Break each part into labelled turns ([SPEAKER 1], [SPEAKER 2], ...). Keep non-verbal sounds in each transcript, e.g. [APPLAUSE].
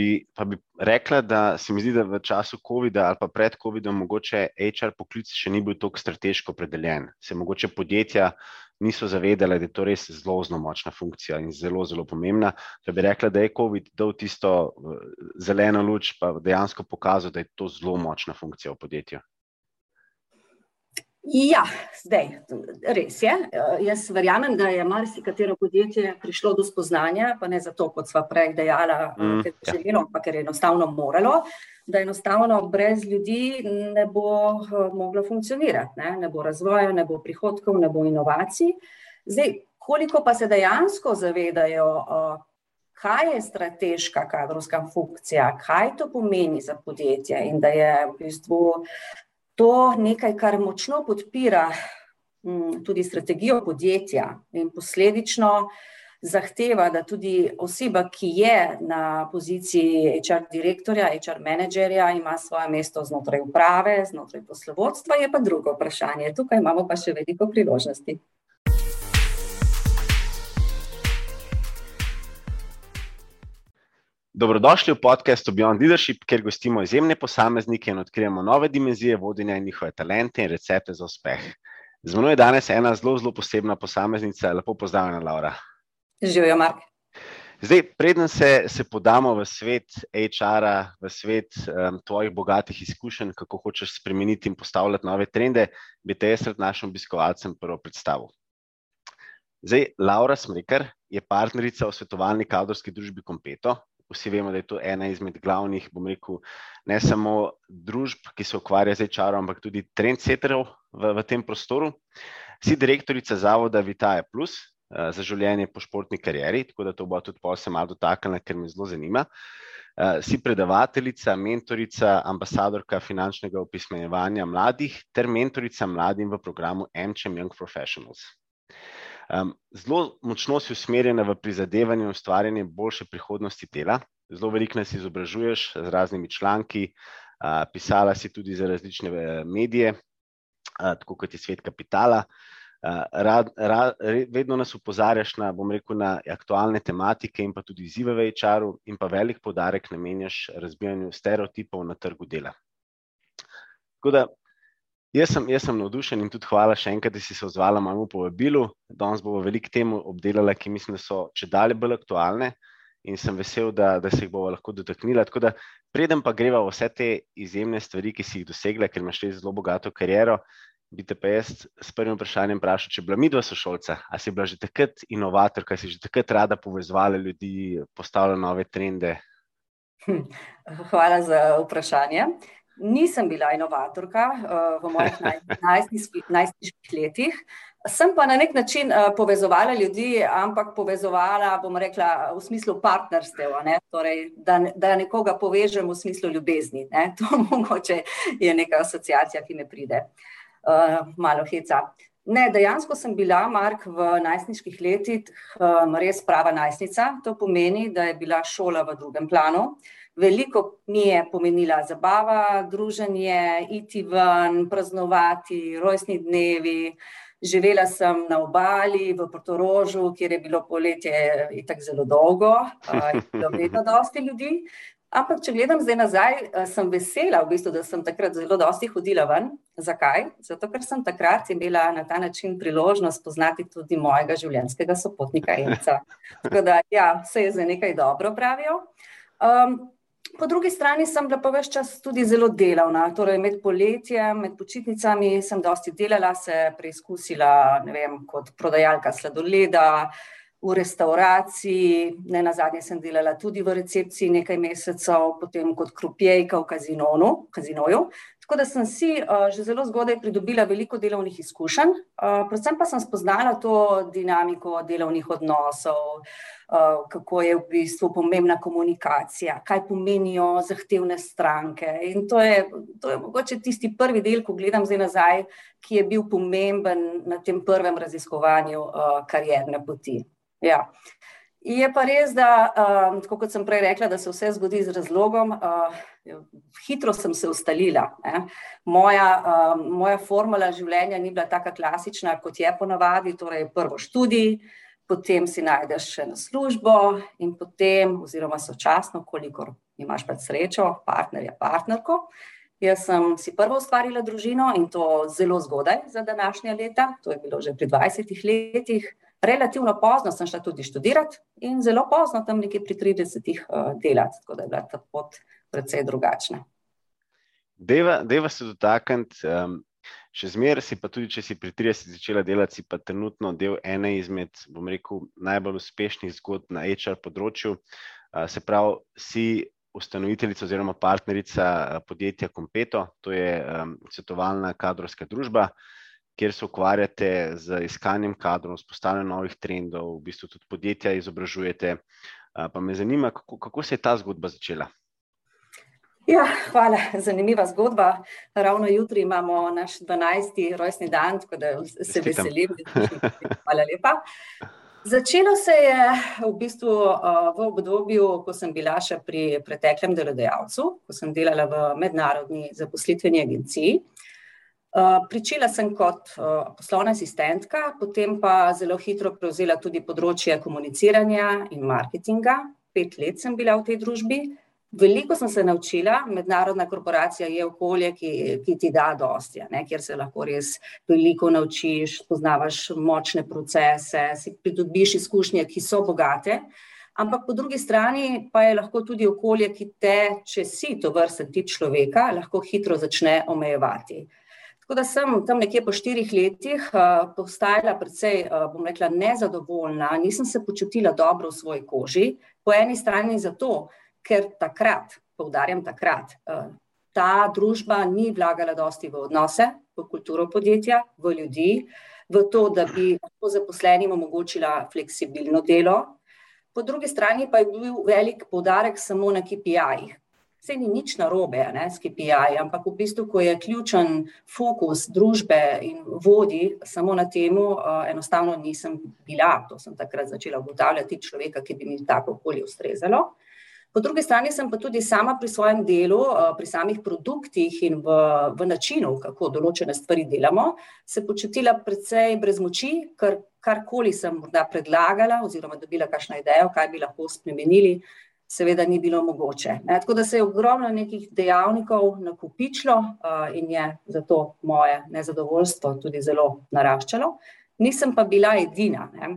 [SPEAKER 1] bi, pa bi rekla, da se mi zdi, da v času COVID-a ali pa pred COVID-om mogoče HR poklic še ni bil tako strateško predeljen. Se mogoče podjetja niso zavedala, da je to res zelo, zelo močna funkcija in zelo, zelo pomembna. Da bi rekla, da je COVID dal tisto zeleno luč, pa dejansko pokazal, da je to zelo močna funkcija v podjetju.
[SPEAKER 2] Ja, zdaj, res je. Uh, jaz verjamem, da je marsikatero podjetje prišlo do spoznanja, pa ne zato, kot sva prej dejala, uh, mm, ker je ja. želelo, ampak ker je enostavno moralo, da enostavno brez ljudi ne bo uh, moglo funkcionirati, ne? ne bo razvoja, ne bo prihodkov, ne bo inovacij. Zdaj, koliko pa se dejansko zavedajo, kaj je strateška kadrovska funkcija, kaj to pomeni za podjetje in da je v bistvu to nekaj, kar močno podpira mm, tudi strategijo podjetja in posledično zahteva, da tudi oseba, ki je na poziciji HR direktorja, HR menedžerja, ima svoje mesto znotraj uprave, znotraj poslovodstva, je pa drugo vprašanje. Tukaj imamo pa še veliko priložnosti.
[SPEAKER 1] Dobrodošli v podkastu Beyond Leadership, kjer gostimo izjemne posameznike in odkrijemo nove dimenzije vodenja in njihove talente in recepte za uspeh. Z mano je danes ena zelo, zelo posebna posameznica. Lepo pozdravljena, Laura.
[SPEAKER 2] Živijo, Mark.
[SPEAKER 1] Zdaj, preden se, se podamo v svet HR-a, v svet um, tvojih bogatih izkušenj, kako hočeš spremeniti in postavljati nove trende, bi te jaz pred našim obiskovalcem prvo predstavil. Zdaj, Laura Smrekar je partnerica v svetovalni kadrovski družbi Competo, vsi vemo, da je to ena izmed glavnih, bom rekel, ne samo družb, ki se ukvarja z HR-om, ampak tudi trendsetterov v, v tem prostoru. Si direktorica zavoda Vitaja Plus uh, za življenje po športni karieri, tako da to bo tudi posebej malo dotaknila, ker me zelo zanima. Uh, si predavateljica, mentorica, ambasadorka finančnega opismenjevanja mladih ter mentorica mladim v programu MCM Young Professionals. Um, zelo močno si usmerjena v prizadevanje in ustvarjanje boljše prihodnosti dela. Zelo veliko nas izobražuješ z raznimi članki, uh, pisala si tudi za različne medije, uh, tako kot je svet kapitala. Uh, rad, rad, vedno nas upozarjaš na, rekel, na aktualne tematike in pa tudi izzive v HR-u, in pa velik podarek namenjaš razbijanju stereotipov na trgu dela. Tako da Jaz sem, jaz sem navdušen in tudi hvala še enkrat, da si se odzvala mojemu povabilu. Danes bomo veliko tem obdelali, ki mislim, da so če dalje bolj aktualne in sem vesel, da, da se jih bomo lahko dotaknila. Tako da, preden pa greva vse te izjemne stvari, ki si jih dosegla, ker imaš res zelo bogato kariero, bi te pa jaz s prvim vprašanjem vprašal, če bila midva sošolca, a si bila že takrat inovator, kaj si že takrat rada povezvala ljudi, postavljala nove trende?
[SPEAKER 2] Hm, hvala za vprašanje. Nisem bila inovatorka uh, v mojih [LAUGHS] najstniških letih, sem pa na nek način uh, povezovala ljudi, ampak povezovala, bom rekla, v smislu partnerstev, torej, da, da nekoga povežem v smislu ljubezni. Ne? [LAUGHS] To mogoče je neka asociacija, ki me pride uh, malo heca. Ne, dejansko sem bila, Mark, v najstniških letih um, res prava najstnica. To pomeni, da je bila šola v drugem planu. Uh, Veliko mi je pomenila zabava, druženje, iti ven, praznovati, rojstni dnevi. Živela sem na obali v Portorožu, kjer je bilo poletje tako zelo dolgo, in bilo [LAUGHS] vedno dosti ljudi. Ampak, če gledam zdaj nazaj, sem vesela, v bistvu, da sem takrat zelo dosti hodila ven. Zakaj? Zato, ker sem takrat imela na ta način priložnost poznati tudi mojega življenjskega sopotnika Enca. Tako da, ja, vse je za nekaj dobro, pravijo. Um, Po drugi strani sem bila pa več čas tudi zelo delavna, torej med poletjem, med počitnicami sem dosti delala, se preizkusila vem, kot prodajalka sladoleda, v restauraciji, ne na zadnje sem delala tudi v recepciji nekaj mesecev, potem kot krupjejka v kazinonu, kazinoju. Tako da sem si uh, že zelo zgodaj pridobila veliko delovnih izkušenj, uh, predvsem pa sem spoznala to dinamiko delovnih odnosov, uh, kako je v bistvu pomembna komunikacija, kaj pomenijo zahtevne stranke. In to je, to je mogoče tisti prvi del, ko gledam zdaj nazaj, ki je bil pomemben na tem prvem raziskovanju uh, karierne poti. Ja. Je pa res, da, um, kot sem prej rekla, da se vse zgodi z razlogom. Uh, hitro sem se ustalila. Moja, uh, moja formula življenja ni bila tako klasična, kot je ponavadi. Torej, prvo študij, potem si najdeš še na službo in potem, oziroma sočasno, kolikor imaš pač srečo, partnerja, partnerko. Jaz sem si prvo ustvarila družino in to zelo zgodaj za današnja leta, to je bilo že pri 20 letih. Relativno pozno sem šla tudi študirati in zelo pozno, tam nekje pri 30 uh, eh, delati, tako da je bila ta pot precej drugačna.
[SPEAKER 1] Deva, deva se dotakniti, um, še zmeraj si pa tudi, če si pri 30 začela delati, si pa trenutno del ene izmed, bom rekel, najbolj uspešnih zgodb na HR področju. Uh, se pravi, si ustanoviteljica oziroma partnerica eh, podjetja Competo, to je um, svetovalna kadrovska družba, kjer se ukvarjate z iskanjem kadrov, spostavljanjem novih trendov, v bistvu tudi podjetja izobražujete. Uh, pa me zanima, kako, kako se je ta zgodba začela.
[SPEAKER 2] Ja, hvala, zanimiva zgodba. Ravno jutri imamo naš 12. rojstni dan, tako da se veselim. Hvala lepa. Začelo se je v bistvu v obdobju, ko sem bila še pri preteklem delodajalcu, ko sem delala v mednarodni zaposlitveni agenciji. Pričela sem kot poslovna asistentka, potem pa zelo hitro prevzela tudi področje komuniciranja in marketinga. Pet let sem bila v tej družbi, Veliko sem se naučila, mednarodna korporacija je okolje, ki, ki ti da dosti, ne, kjer se lahko res veliko naučiš, poznavaš močne procese, si pridobiš izkušnje, ki so bogate. Ampak po drugi strani pa je lahko tudi okolje, ki te, če si to vrsten tip človeka, lahko hitro začne omejevati. Tako da sem tam nekje po štirih letih uh, postajala precej, uh, bom rekla, nezadovoljna, nisem se počutila dobro v svoji koži. Po eni strani zato, ker takrat, poudarjam takrat, eh, ta družba ni vlagala dosti v odnose, v kulturo podjetja, v ljudi, v to, da bi lahko zaposlenim omogočila fleksibilno delo. Po drugi strani pa je bil velik poudarek samo na KPI-jih. Vse ni nič narobe ne, s KPI, ampak v bistvu, ko je ključen fokus družbe in vodi samo na temu, uh, enostavno nisem bila. To sem takrat začela ugotavljati človeka, ki bi mi tako okolje ustrezalo. Po drugi strani sem pa tudi sama pri svojem delu, eh, pri samih produktih in v, v načinu, kako določene stvari delamo, se počutila precej brez moči, ker karkoli sem morda predlagala oziroma dobila kakšno idejo, kaj bi lahko spremenili, seveda ni bilo mogoče. Ne? Tako da se je ogromno nekih dejavnikov nakupičilo uh, in je zato moje nezadovoljstvo tudi zelo naraščalo. Nisem pa bila edina. Ne?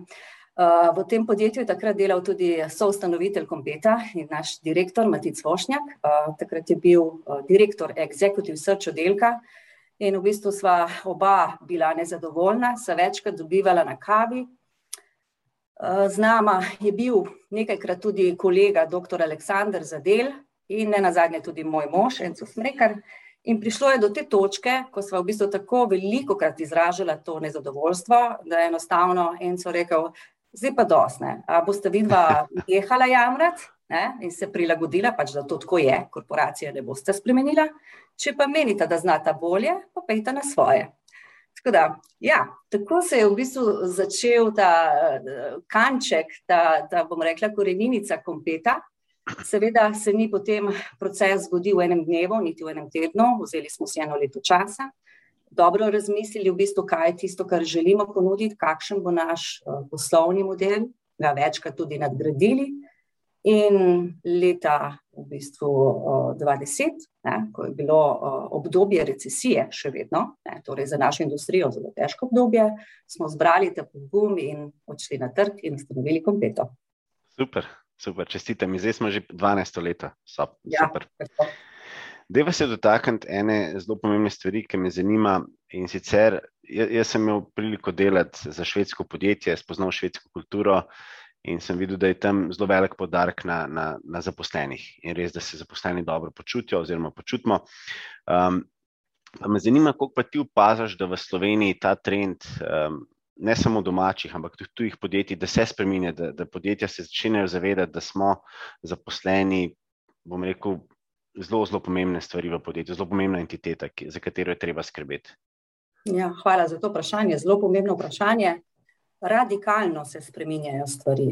[SPEAKER 2] V tem podjetju je takrat delal tudi soustanovitelj Kompeta in naš direktor Matic Vošnjak. Takrat je bil direktor Executive Search oddelka in v bistvu sva oba bila nezadovoljna, se večkrat dobivala na kavi. Z nama je bil nekajkrat tudi kolega dr. Aleksandr Zadel in ne nazadnje tudi moj mož Enco Smrekar. In prišlo je do te točke, ko sva v bistvu tako veliko krat izražala to nezadovoljstvo, da je enostavno Enco rekel, zdaj pa dosne. A boste vidva [LAUGHS] nehala jamrati in se prilagodila, pač da to tako je, korporacija ne boste spremenila. Če pa menite, da znata bolje, pa pejte na svoje. Tako da, ja, tako se je v bistvu začel ta kanček, ta, ta bom rekla, korenica kompeta. Seveda se ni potem proces zgodil v enem dnevu, niti v enem tednu, vzeli smo si eno leto časa, dobro razmislili, v bistvu, kaj je tisto, kar želimo ponuditi, kakšen bo naš uh, poslovni model, ga večkrat tudi nadgradili. In leta v bistvu uh, 20, ne, ko je bilo uh, obdobje recesije, še vedno, ne, torej za našo industrijo zelo težko obdobje, smo zbrali ta pogum in odšli na trg in ustanovili kompeto.
[SPEAKER 1] Super, super, čestitam. Zdaj smo že 12 leta. So, ja, super. Deva se dotakniti ene zelo pomembne stvari, ki me zanima. In sicer, jaz sem imel priliko delati za švedsko podjetje, spoznal švedsko kulturo in sem videl, da je tam zelo velik podarek na, na, na zaposlenih in res, da se zaposleni dobro počutijo oziroma počutimo. Um, pa me zanima, kako pa ti opazaš, da v Sloveniji ta trend. Um, Ne samo domačih, ampak tudi tujih podjetij, da se spremenja, da, da podjetja se začnejo zavedati, da smo zaposleni, bom rekel, zelo, zelo pomembne stvari v podjetju, zelo pomembna entiteta, ki, za katero je treba skrbeti.
[SPEAKER 2] Ja, hvala za to vprašanje. Zelo pomembno vprašanje. Radikalno se spremenjajo stvari.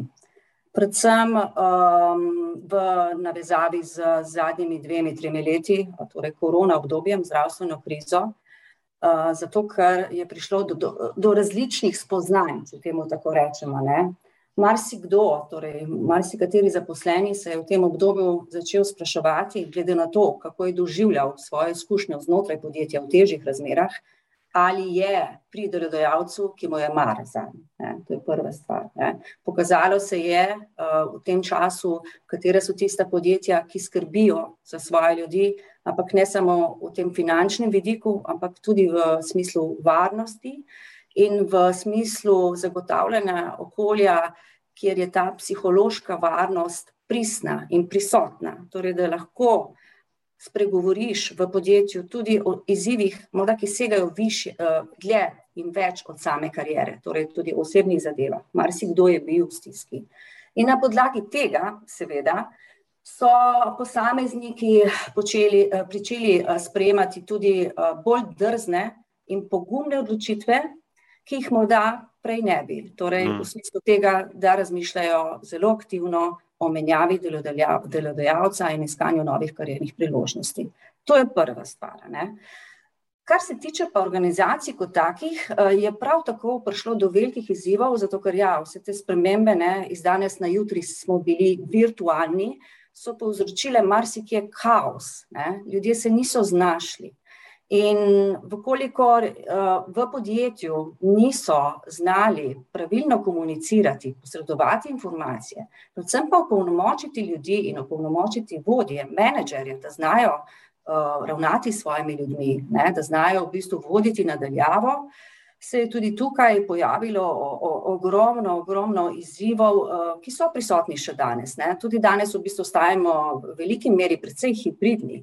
[SPEAKER 2] Predvsem um, v navezavi z zadnjimi dvemi, tremi leti, torej korona obdobjem, zdravstveno krizo, uh, zato ker je prišlo do, do, do različnih spoznanj, če temu tako rečemo. Ne? marsikdo, torej marsikateri zaposleni se je v tem obdobju začel spraševati, glede na to, kako je doživljal svoje izkušnje znotraj podjetja v težjih razmerah, ali je pri delodajalcu, ki mu je mar za njega. To je prva stvar. Ne. Pokazalo se je uh, v tem času, katere so tista podjetja, ki skrbijo za svoje ljudi, ampak ne samo v tem finančnem vidiku, ampak tudi v smislu varnosti in v smislu zagotavljanja okolja, kjer je ta psihološka varnost pristna in prisotna. Torej, da lahko spregovoriš v podjetju tudi o izzivih, morda ki segajo višje, dlje in več od same kariere, torej tudi o osebnih zadevah. Marsikdo je bil v stiski. In na podlagi tega, seveda, so posamezniki počeli, pričeli sprejemati tudi bolj drzne in pogumne odločitve, ki jih morda prej ne bi. Torej v smislu tega, da razmišljajo zelo aktivno o menjavi delodajalca in iskanju novih kariernih priložnosti. To je prva stvar, ne. Kar se tiče pa organizacij kot takih, je prav tako prišlo do velikih izzivov, zato ker ja, vse te spremembe, ne, iz danes na jutri smo bili virtualni, so povzročile marsikje kaos, ne, ljudje se niso znašli. In v kolikor v podjetju niso znali pravilno komunicirati, posredovati informacije, predvsem pa opolnomočiti ljudi in opolnomočiti vodje, menedžerje, da znajo ravnati s svojimi ljudmi, ne, da znajo v bistvu voditi na daljavo, se je tudi tukaj pojavilo ogromno, ogromno izzivov, ki so prisotni še danes, ne, tudi danes v bistvu ostajamo v veliki meri precej hibridni.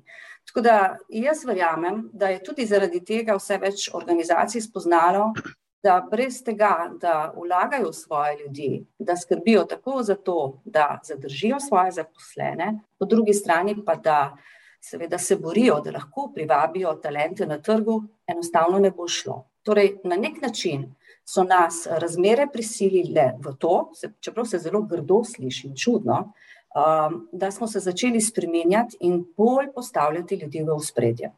[SPEAKER 2] Tako da jaz verjamem, da je tudi zaradi tega vse več organizacij spoznalo, da brez tega, da vlagajo v svoje ljudi, da skrbijo tako za to, da zadržijo svoje zaposlene, po drugi strani pa da seveda se borijo, da lahko privabijo talente na trgu, enostavno ne bo šlo. Torej na neki način so nas razmere prisilile v to, čeprav se zelo grdo sliši in čudno, da smo se začeli spreminjati in bolj postavljati ljudi v ospredje.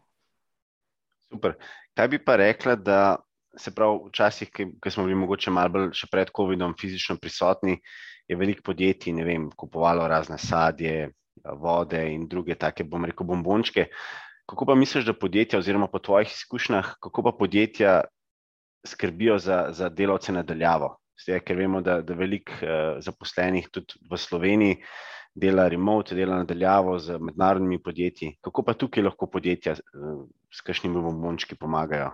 [SPEAKER 1] Super. Kaj bi pa rekla, da se pravi včasih, ke smo bili mogoče malo bolj še pred covidom fizično prisotni, je veliko podjetij, ne vem, kupovalo razne sadje, vode in druge take, bom rekel, bombončke. Kako pa misliš, da podjetja oziroma po tvojih izkušnjah, kako pa podjetja skrbijo za, za delavce na daljavo. Zdaj, ker vemo, da, da veliko uh, zaposlenih tudi v Sloveniji dela remote, dela na daljavo z mednarodnimi podjetji. Kako pa tukaj lahko podjetja uh, s kakšnimi bombončki pomagajo?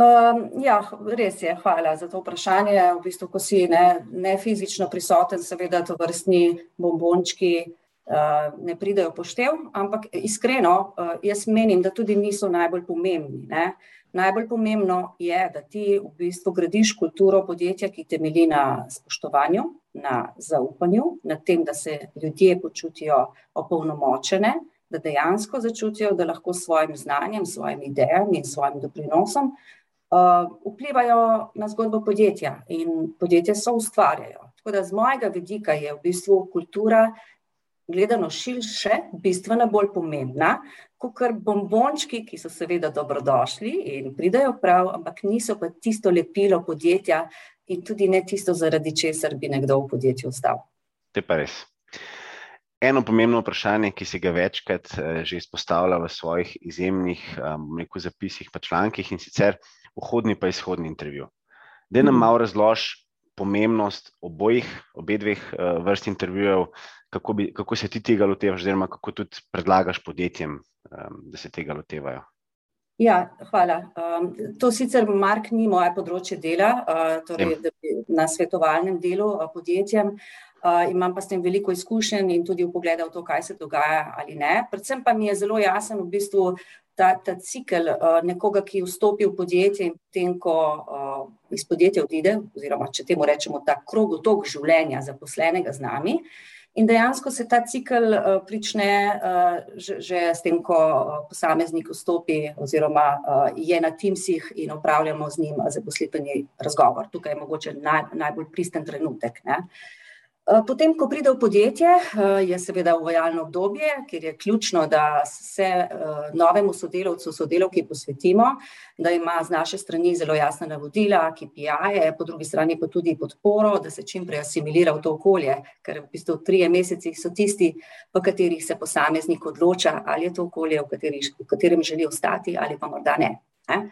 [SPEAKER 2] Um, ja, res je, hvala za to vprašanje. V bistvu, ko si ne, ne fizično prisoten, seveda to vrstni bombončki uh, ne pridejo poštev, ampak iskreno, uh, jaz menim, da tudi niso najbolj pomembni. Ne? Najbolj pomembno je, da ti v bistvu gradiš kulturo podjetja, ki temelji na spoštovanju, na zaupanju, na tem, da se ljudje počutijo opolnomočene, da dejansko začutijo, da lahko s svojim znanjem, svojimi idejami in svojim doprinosom uh, vplivajo na zgodbo podjetja in podjetje so ustvarjajo. Tako da z mojega vidika je v bistvu kultura gledano širše, bistveno bolj pomembna, kakor bombončki, ki so seveda dobrodošli in pridejo prav, ampak niso pa tisto lepilo podjetja in tudi ne tisto, zaradi česar bi nekdo v podjetju ostal.
[SPEAKER 1] To je pa res. Eno pomembno vprašanje, ki si ga večkrat že izpostavlja v svojih izjemnih rekel, zapisih pa člankih, in sicer vhodni pa izhodni intervju. Daj nam malo razloži pomembnost obojih, obe dveh vrst intervjujev, kako, bi, kako se ti tega lotevaš, oziroma kako tudi predlagaš podjetjem, um, da se tega lotevajo?
[SPEAKER 2] Ja, hvala. Um, to sicer, Mark, ni moje področje dela, uh, torej na svetovalnem delu uh, podjetjem. Uh, imam pa s tem veliko izkušenj in tudi vpogleda v to, kaj se dogaja ali ne. Predvsem pa mi je zelo jasen v bistvu ta, ta cikel uh, nekoga, ki vstopi v podjetje in potem, ko uh, iz podjetja odide, oziroma če temu rečemo ta krogotok življenja zaposlenega z nami. In dejansko se ta cikel uh, prične uh, že, že s tem, ko posameznik vstopi oziroma uh, je na Teamsih in upravljamo z njim zaposlitveni razgovor. Tukaj je mogoče naj, najbolj pristen trenutek. Eh, potem, ko pride v podjetje, eh, je seveda uvajalno obdobje, kjer je ključno, da se eh, novemu sodelavcu, sodelavki posvetimo, da ima z naše strani zelo jasna navodila, KPI-je, po drugi strani pa tudi podporo, da se čim prej asimilira v to okolje, ker v bistvu trije meseci so tisti, v katerih se posameznik odloča, ali je to okolje, v, kateri, v katerem želi ostati ali pa morda ne. ne?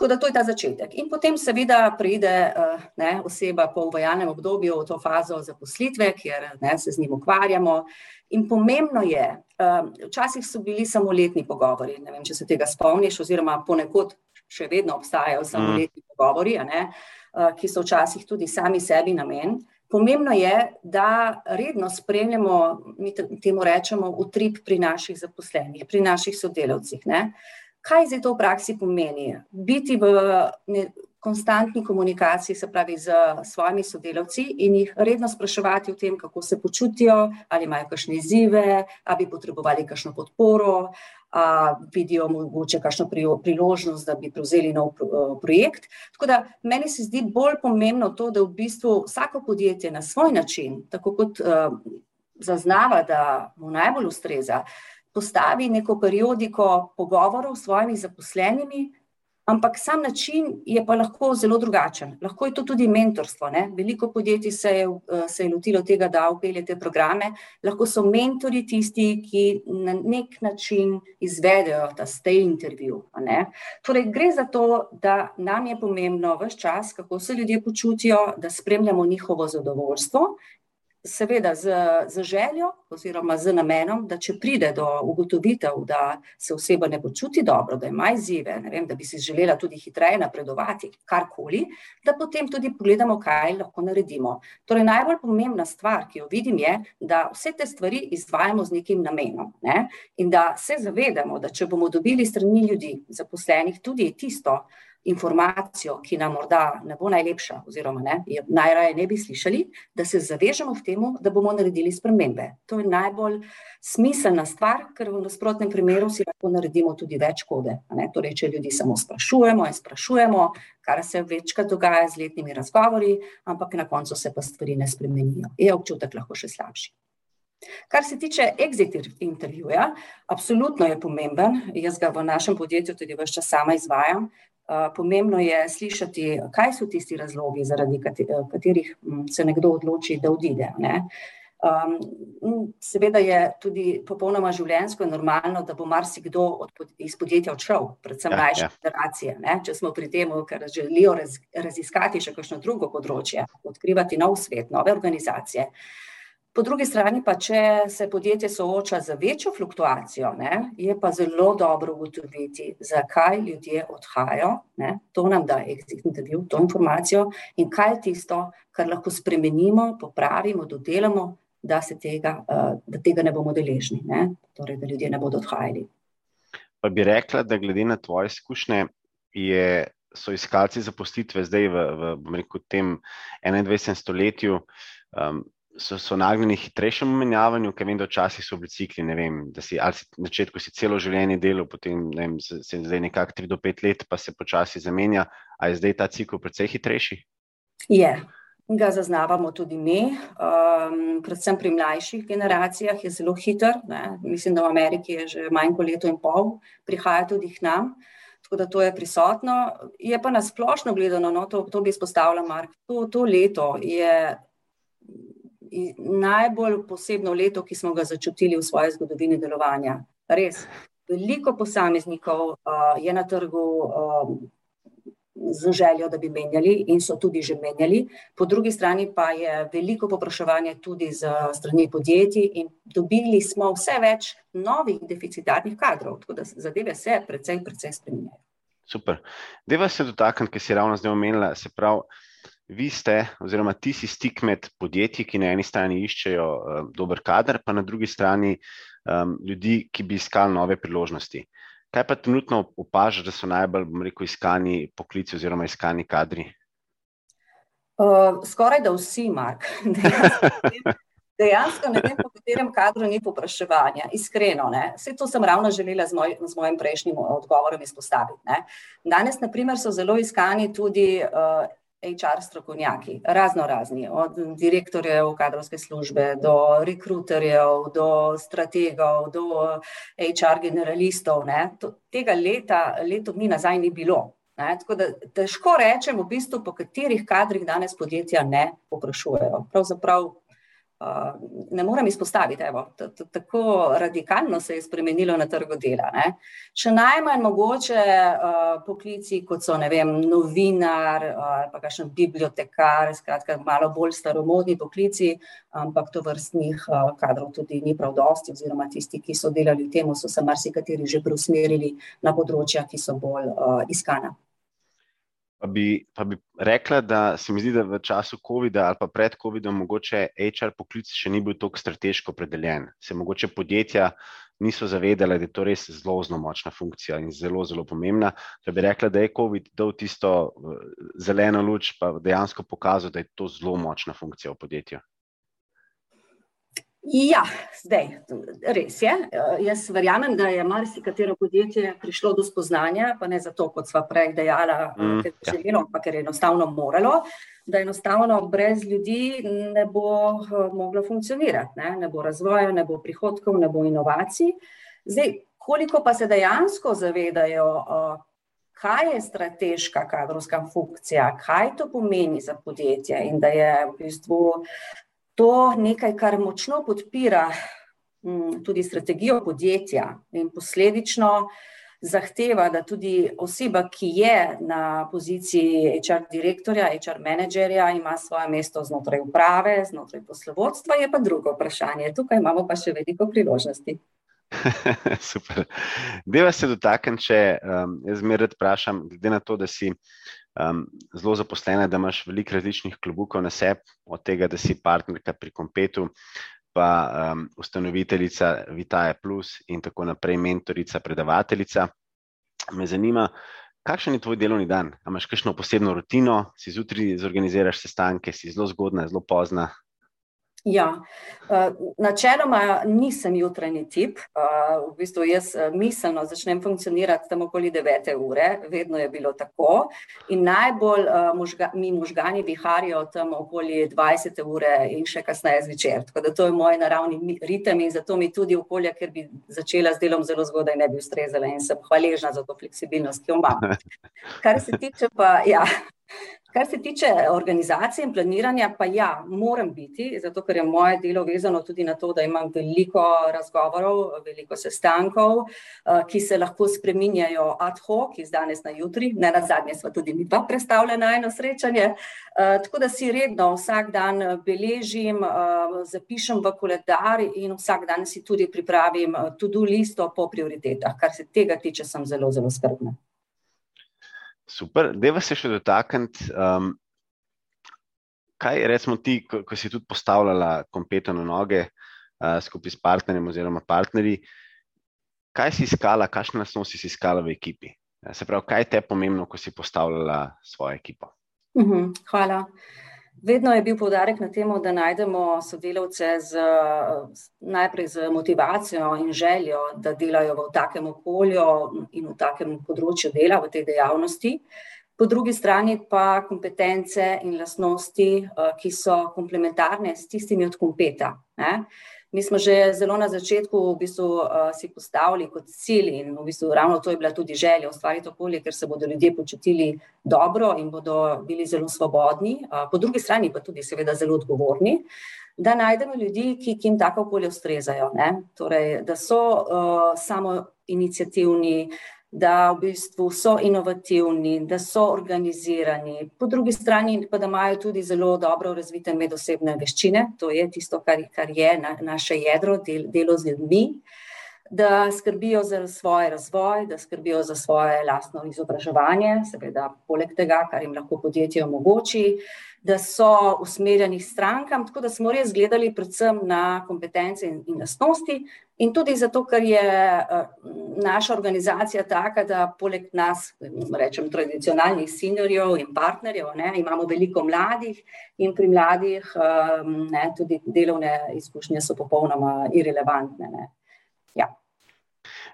[SPEAKER 2] Tako da to je ta začetek. In potem seveda pride eh, ne, oseba po uvajalnem obdobju v to fazo zaposlitve, kjer ne, se z njim ukvarjamo. In pomembno je, eh, včasih so bili samo letni pogovori, ne vem, če se tega spomniš, oziroma ponekod še vedno obstajajo samo mm. letni pogovori, ne, eh, ki so včasih tudi sami sebi namen. Pomembno je, da redno spremljamo, mi temu rečemo, utrip pri naših zaposlenih, pri naših sodelavcih. Ne. Kaj zdaj to v praksi pomeni? Biti v ne, konstantni komunikaciji, se pravi, z svojimi sodelavci in jih redno spraševati o tem, kako se počutijo, ali imajo kakšne izzive, ali bi potrebovali kakšno podporo, ali vidijo mogoče kakšno priložnost, da bi prevzeli nov projekt. Tako da meni se zdi bolj pomembno to, da v bistvu vsako podjetje na svoj način, tako kot uh, zaznava, da mu najbolj ustreza, postavi neko periodiko pogovorov s svojimi zaposlenimi, ampak sam način je pa lahko zelo drugačen. Lahko je to tudi mentorstvo. Ne? Veliko podjetij se je, se je lotilo tega, da upelje te programe. Lahko so mentori tisti, ki na nek način izvedejo ta stay intervju. Torej, gre za to, da nam je pomembno vse čas, kako se ljudje počutijo, da spremljamo njihovo zadovoljstvo seveda z, z željo oziroma z namenom, da če pride do ugotovitev, da se oseba ne počuti dobro, da ima izzive, vem, da bi si želela tudi hitreje napredovati, karkoli, da potem tudi pogledamo, kaj lahko naredimo. Torej, najbolj pomembna stvar, ki jo vidim, je, da vse te stvari izvajamo z nekim namenom ne? in da se zavedamo, da če bomo dobili strani ljudi, zaposlenih, tudi tisto, informacijo, ki nam morda ne bo najlepša, oziroma ne, najraje ne bi slišali, da se zavežemo k temu, da bomo naredili spremembe. To je najbolj smiselna stvar, ker v nasprotnem primeru si lahko naredimo tudi več škode. Torej, če ljudi samo sprašujemo in sprašujemo, kar se večkrat dogaja z letnimi razgovori, ampak na koncu se pa stvari ne spremenijo. Je občutek lahko še slabši. Kar se tiče exit intervjuja, absolutno je pomemben, jaz ga v našem podjetju tudi vse čas sama izvajam, pomembno je slišati, kaj so tisti razlogi, zaradi katerih se nekdo odloči, da odide. Ne? Um, seveda je tudi popolnoma življenjsko in normalno, da bo marsikdo od, iz podjetja odšel, predvsem ja, mlajše ja. generacije. Ne? Če smo pri tem, ker želijo raz, raziskati še kakšno drugo področje, odkrivati nov svet, nove organizacije. Uh, Po drugi strani pa, če se podjetje sooča z večjo fluktuacijo, ne, je pa zelo dobro ugotoviti, zakaj ljudje odhajajo. Ne. To nam da exit intervju, to informacijo in kaj je tisto, kar lahko spremenimo, popravimo, dodelamo, da, tega, da tega ne bomo deležni, ne. torej da ljudje ne bodo odhajali.
[SPEAKER 1] Pa bi rekla, da glede na tvoje izkušnje, je, so iskalci zaposlitve zdaj v, v, v tem 21. stoletju. Um, so, so nagnjeni hitrejšemu menjavanju, ker vem, da včasih so bili cikli, ne vem, da si, si na začetku si celo življenje delal, potem vem, se, se zdaj nekako 3 do 5 let, pa se počasi zamenja. A je zdaj ta cikl precej hitrejši?
[SPEAKER 2] Je. Ga zaznavamo tudi mi, um, predvsem pri mlajših generacijah je zelo hiter. Ne. Mislim, da v Ameriki je že manj kot leto in pol, prihaja tudi k nam, tako da to je prisotno. Je pa nasplošno gledano, no, to, to bi izpostavila Mark, to, to leto je najbolj posebno leto, ki smo ga začutili v svoji zgodovini delovanja. Res, veliko posameznikov uh, je na trgu um, z željo, da bi menjali in so tudi že menjali, po drugi strani pa je veliko popraševanje tudi z strani podjetij in dobili smo vse več novih deficitarnih kadrov, tako da zadeve se precej, precej spremenjajo.
[SPEAKER 1] Super. Deva se dotakniti, ker si ravno zdaj omenila, se pravi, vi ste, oziroma ti si stik med podjetji, ki na eni strani iščejo um, dober kader, pa na drugi strani um, ljudi, ki bi iskali nove priložnosti. Kaj pa trenutno opažaš, da so najbolj, bom rekel, iskani poklici oziroma iskani kadri?
[SPEAKER 2] Uh, skoraj da vsi, Mark. [LAUGHS] Dejansko ne vem, po katerem kadru ni popraševanja, iskreno. Ne. Vse to sem ravno želela z, moj, z mojim prejšnjim odgovorom izpostaviti. Ne. Danes, na primer, so zelo iskani tudi uh, HR strokovnjaki, razno razni, od direktorjev kadrovske službe do rekruterjev, do strategov, do HR generalistov. Ne. Tega leta, leto dni nazaj ni bilo. Ne. Tako da težko rečem v bistvu, po katerih kadrih danes podjetja ne poprašujejo. Pravzaprav ne morem izpostaviti, evo, tako radikalno se je spremenilo na trgu dela, ne. Še najmanj mogoče poklici, kot so, vem, novinar ali pa kakšen bibliotekar, skratka malo bolj staromodni poklici, ampak tovrstnih kadrov tudi ni prav dosti oziroma tisti, ki so delali v tem, so se marsikateri že preusmerili na področja, ki so bolj iskana.
[SPEAKER 1] Pa bi, pa bi rekla, da se mi zdi, da v času COVID-a ali pa pred COVID-om mogoče HR poklic še ni bil tako strateško predeljen. Se mogoče podjetja niso zavedala, da je to res zelo, zelo močna funkcija in zelo, zelo pomembna. Da bi rekla, da je COVID dal tisto zeleno luč, pa dejansko pokazal, da je to zelo močna funkcija v podjetju.
[SPEAKER 2] Ja, zdaj, res je, jaz verjamem, da je marsikatero podjetje prišlo do spoznanja, pa ne zato, kot sva prej dejala, ker bi želelo, ampak ker je enostavno moralo, da enostavno brez ljudi ne bo moglo funkcionirati, ne, ne bo razvoja, ne bo prihodkov, ne bo inovacij. Zdaj, koliko pa se dejansko zavedajo, kaj je strateška kadrovska funkcija, kaj to pomeni za podjetje in da je v bistvu to nekaj, kar močno podpira tudi strategijo podjetja in posledično zahteva, da tudi oseba, ki je na poziciji HR direktorja, HR menedžerja, ima svoje mesto znotraj uprave, znotraj poslovodstva, je pa drugo vprašanje, tukaj imamo pa še veliko priložnosti. [LAUGHS]
[SPEAKER 1] Super, dajva se dotakniti še, jaz zmeraj rad vprašam, glede na to, da si um, zelo zaposlena, da imaš veliko različnih klobukov na sebi, od tega, da si partnerka pri Kompetu, pa um, ustanoviteljica Vitaje Plus in tako naprej, mentorica, predavateljica. Me zanima, kakšen je tvoj delovni dan? A imaš kakšno posebno rutino, si zjutraj zorganiziraš sestanke, si zelo zgodna, zelo pozna?
[SPEAKER 2] Ja, načeloma nisem jutranji tip, v bistvu jaz miselno začnem funkcionirati tam okoli devete ure, vedno je bilo tako. In najbolj mi možgani viharijo tam okoli dvajsete ure in še kasneje zvečer, tako da to je moj naravni ritem in zato mi tudi okolje, kjer bi začela z delom zelo zgodaj, ne bi ustrezalo in sem hvaležna za to fleksibilnost, ki jo imam. [LAUGHS] Kar se tiče pa, ja, kar se tiče organizacije in planiranja, pa ja, moram biti, zato ker je moje delo vezano tudi na to, da imam veliko razgovorov, veliko sestankov, ki se lahko spreminjajo ad hoc iz danes na jutri, nenazadnje sva tudi midva prestavila na eno srečanje. Tako da si redno vsak dan beležim, zapišem v koledar in vsak dan si tudi pripravim to do listo po prioritetah, kar se tega tiče, sem zelo, zelo skrbna.
[SPEAKER 1] Super, dajva se še dotakniti, um, kaj recimo ti, ko, ko si tudi postavljala Kompeto na noge, uh, skupaj s partnerjem oziroma partnerji, kaj si iskala, kakšne lastnosti si iskala v ekipi? Se pravi, kaj je te pomembno, ko si postavljala svojo ekipo?
[SPEAKER 2] Uhum, hvala. Vedno je bil poudarek na tem, da najdemo sodelavce z, najprej z motivacijo in željo, da delajo v takem okolju in v takem področju dela, v tej dejavnosti. Po drugi strani pa kompetence in lastnosti, ki so komplementarne s tistimi od Kompeta, ne. Mi smo že zelo na začetku v bistvu si postavili kot cilj in v bistvu ravno to je bila tudi želja, ustvariti okolje, kjer se bodo ljudje počutili dobro in bodo bili zelo svobodni, po drugi strani pa tudi seveda zelo odgovorni, da najdemo ljudi, ki, ki jim taka okolja ustrezajo, ne. Torej da so samoiniciativni, da v bistvu so inovativni, da so organizirani, po drugi strani pa da imajo tudi zelo dobro razvite medosebne veščine, to je tisto, kar, kar je naše jedro, delo z ljudmi. Da skrbijo za svoj razvoj, da skrbijo za svoje lastno izobraževanje, seveda poleg tega, kar jim lahko podjetje omogoči, da so usmerjeni strankam, tako da smo res gledali predvsem na kompetence in lastnosti in tudi zato, ker je naša organizacija taka, da poleg nas, rečem tradicionalnih seniorjev in partnerjev, ne, imamo veliko mladih in pri mladih, ne, tudi delovne izkušnje so popolnoma irelevantne, ne. Ja.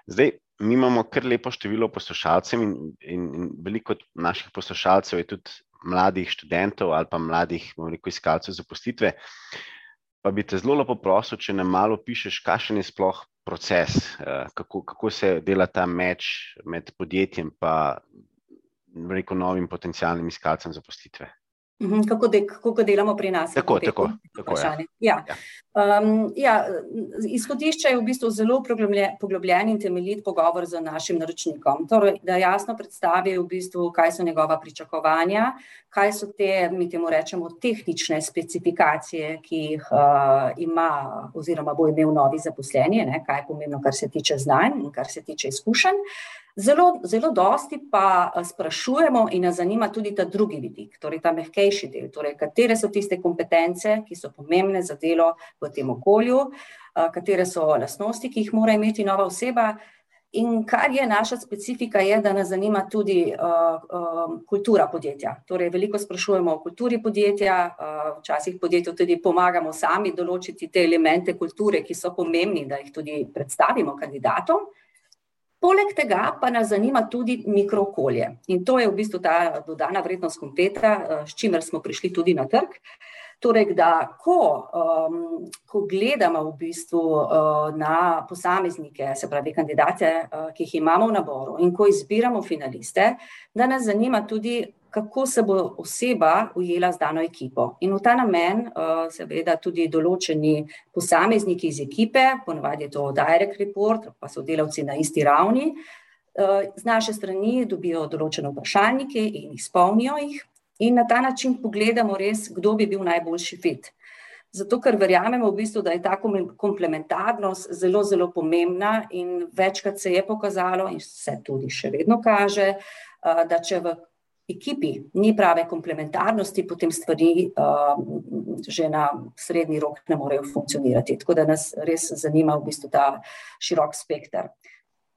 [SPEAKER 1] Zdaj, mi imamo kar lepo število poslušalcev in, in, in veliko naših poslušalcev je tudi mladih študentov ali pa mladih rekel, iskalcev zaposlitve. Pa bi te zelo lepo prosil, če nam malo pišeš, kakšen je sploh proces, uh, kako, kako se dela ta meč med podjetjem in novim potencijalnim iskalcem zaposlitve.
[SPEAKER 2] Mhm, kako, de, kako delamo pri nas?
[SPEAKER 1] Tako, tako, tako, ja.
[SPEAKER 2] Ja. Ja. Um, ja, izhodišče je v bistvu zelo poglobljen in temeljit pogovor z našim naročnikom. Torej, da jasno predstavi, v bistvu, kaj so njegova pričakovanja, kaj so te, mi temu rečemo, tehnične specifikacije, ki jih uh, ima oziroma bo imel novi zaposleni, ne, kaj je pomembno, kar se tiče znanj in kar se tiče izkušenj. Zelo, zelo dosti pa eh, sprašujemo in nas zanima tudi ta drugi vidik, torej ta mehkejši del, torej katere so tiste kompetence, ki so pomembne za delo v tem okolju, eh, katere so lasnosti, ki jih mora imeti nova oseba. In kar je naša specifika, je, da nas zanima tudi uh, uh, kultura podjetja. Torej, veliko sprašujemo o kulturi podjetja, uh, včasih podjetju tudi pomagamo sami določiti te elemente kulture, ki so pomembni, da jih tudi predstavimo kandidatom. Poleg tega pa nas zanima tudi mikrookolje in to je v bistvu ta dodana vrednost kompeta, eh, s čimer smo prišli tudi na trg. Torej, da ko, um, ko gledamo v bistvu uh, na posameznike, se pravi kandidate, uh, ki jih imamo v naboru in ko izbiramo finaliste, da nas zanima tudi, kako se bo oseba ujela z dano ekipo. In v ta namen, uh, seveda, tudi določeni posamezniki iz ekipe, ponovadi je to direct report, pa so delavci na isti ravni, uh, z naše strani dobijo določene vprašalnike in izpolnijo jih, in na ta način pogledamo res, kdo bi bil najboljši fit. Zato, ker verjamemo, v bistvu, da je ta komplementarnost zelo, zelo pomembna, in večkrat se je pokazalo, in se tudi še vedno kaže, da če v ekipi ni prave komplementarnosti, potem stvari že na srednji rok ne morejo funkcionirati. Tako da nas res zanima v bistvu ta širok spektr.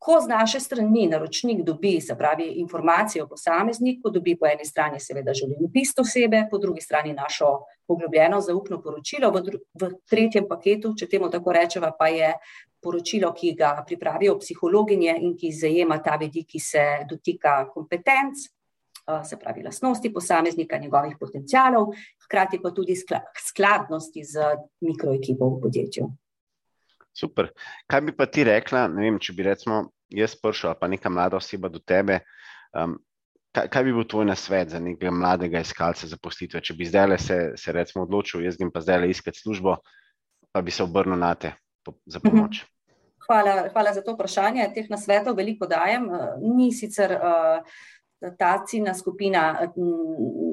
[SPEAKER 2] Ko z naše strani naročnik dobi, se pravi, informacije o posamezniku, dobi po eni strani seveda življenjepis osebe, po drugi strani našo poglobljeno zaupno poročilo, v, v tretjem paketu, če temu tako rečemo, pa je poročilo, ki ga pripravijo psihologinje in ki zajema ta vidik, ki se dotika kompetenc, Eh, se pravi, lastnosti posameznika, njegovih potencijalov, hkrati pa tudi skladnosti z mikroekipo v podjetju.
[SPEAKER 1] Super. Kaj bi pa ti rekla, vem, če bi recimo jaz prišel pa neka mlada oseba do tebe, um, kaj, kaj bi bil tvoj nasvet za nekega mladega iskalca zaposlitve, če bi zdaj se, se recimo odločil, jaz grem pa zdaj iskati službo, pa bi se obrnil na te za mhm. pomoč.
[SPEAKER 2] Hvala, hvala za to vprašanje. Teh nasvetov veliko dajem. Ni sicer uh, ta ciljna skupina,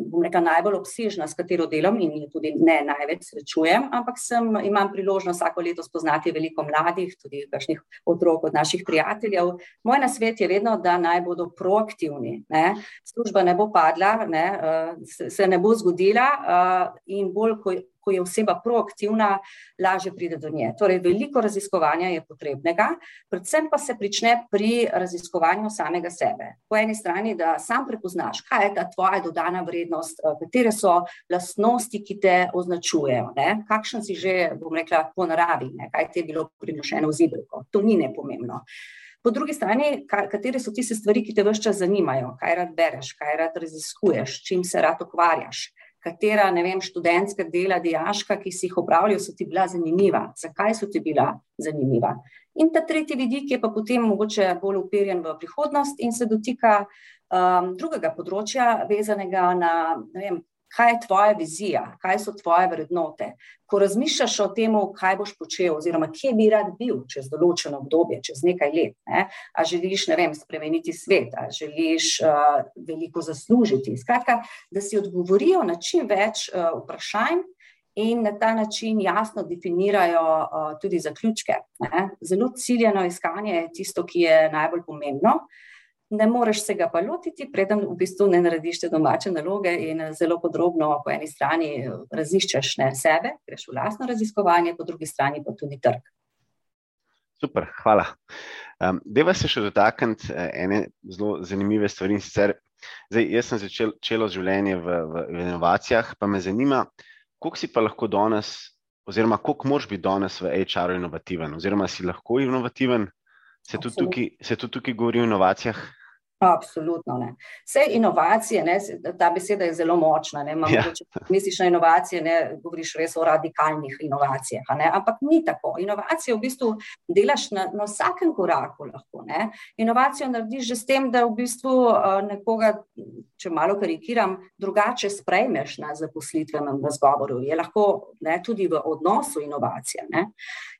[SPEAKER 2] bom rekla, najbolj obsežna, s katero delam in jo tudi ne največ srečujem, ampak sem, imam priložnost vsako leto spoznati veliko mladih, tudi kakšnih otrok od naših prijateljev. Moj nasvet je vedno, da naj bodo proaktivni. Ne? Služba ne bo padla, ne? se ne bo zgodila in bolj, ko ko je oseba proaktivna, lažje pride do nje. Torej, veliko raziskovanja je potrebnega, predvsem pa se prične pri raziskovanju samega sebe. Po eni strani, da sam prepoznaš, kaj je ta tvoja dodana vrednost, eh, katere so lastnosti, ki te označujejo, ne? kakšen si že, bom rekla, po naravi, ne? kaj ti je bilo prinošeno v zibelko. To ni nepomembno. Po drugi strani, katere so tiste stvari, ki te vse čas zanimajo, kaj rad bereš, kaj rad raziskuješ, čim se rad ukvarjaš katera, ne vem, študentska dela, diaška, ki si jih upravljal, so ti bila zanimiva, zakaj so ti bila zanimiva. In ta tretji vidik je pa potem mogoče bolj uperjen v prihodnost in se dotika um, drugega področja, vezanega na, vem, kaj je tvoja vizija, kaj so tvoje vrednote. Ko razmišljaš o tem, kaj boš počel, oziroma kje bi rad bil čez določeno obdobje, čez nekaj let, ne? a želiš, ne vem, spremeniti svet, a želiš uh, veliko zaslužiti. Skratka, da si odgovorijo na čim več uh, vprašanj. In na ta način jasno definirajo uh, tudi zaključke. Ne? Zelo ciljeno iskanje je tisto, ki je najbolj pomembno. Uh, ne moreš se ga pa lotiti, preden v bistvu ne narediš te domače naloge in zelo podrobno po eni strani raziščeš ne sebe, greš v lastno raziskovanje, po drugi strani pa tudi trg.
[SPEAKER 1] Super, hvala. Um, deva se še dotakniti uh, ene zelo zanimive stvari. Sicer, zdaj, jaz sem začel čelo življenje v, v, v inovacijah, pa me zanima, koliko si pa lahko danes, oziroma koliko moraš biti danes v HR-u inovativen, oziroma si lahko inovativen, Se tudi, tukaj, se tudi tukaj govori o inovacijah?
[SPEAKER 2] Absolutno ne. Vse inovacije, ne, ta beseda je zelo močna. Ne, ja. Če misliš na inovacije, ne govoriš res o radikalnih inovacijah. Ne, ampak ni tako. Inovacije v bistvu delaš na, na vsakem koraku. Lahko, ne. Inovacijo narediš že s tem, da v bistvu uh, nekoga, če malo karikiram, drugače sprejmeš na zaposlitvenem razgovoru. Je lahko ne, tudi v odnosu inovacija. Ne.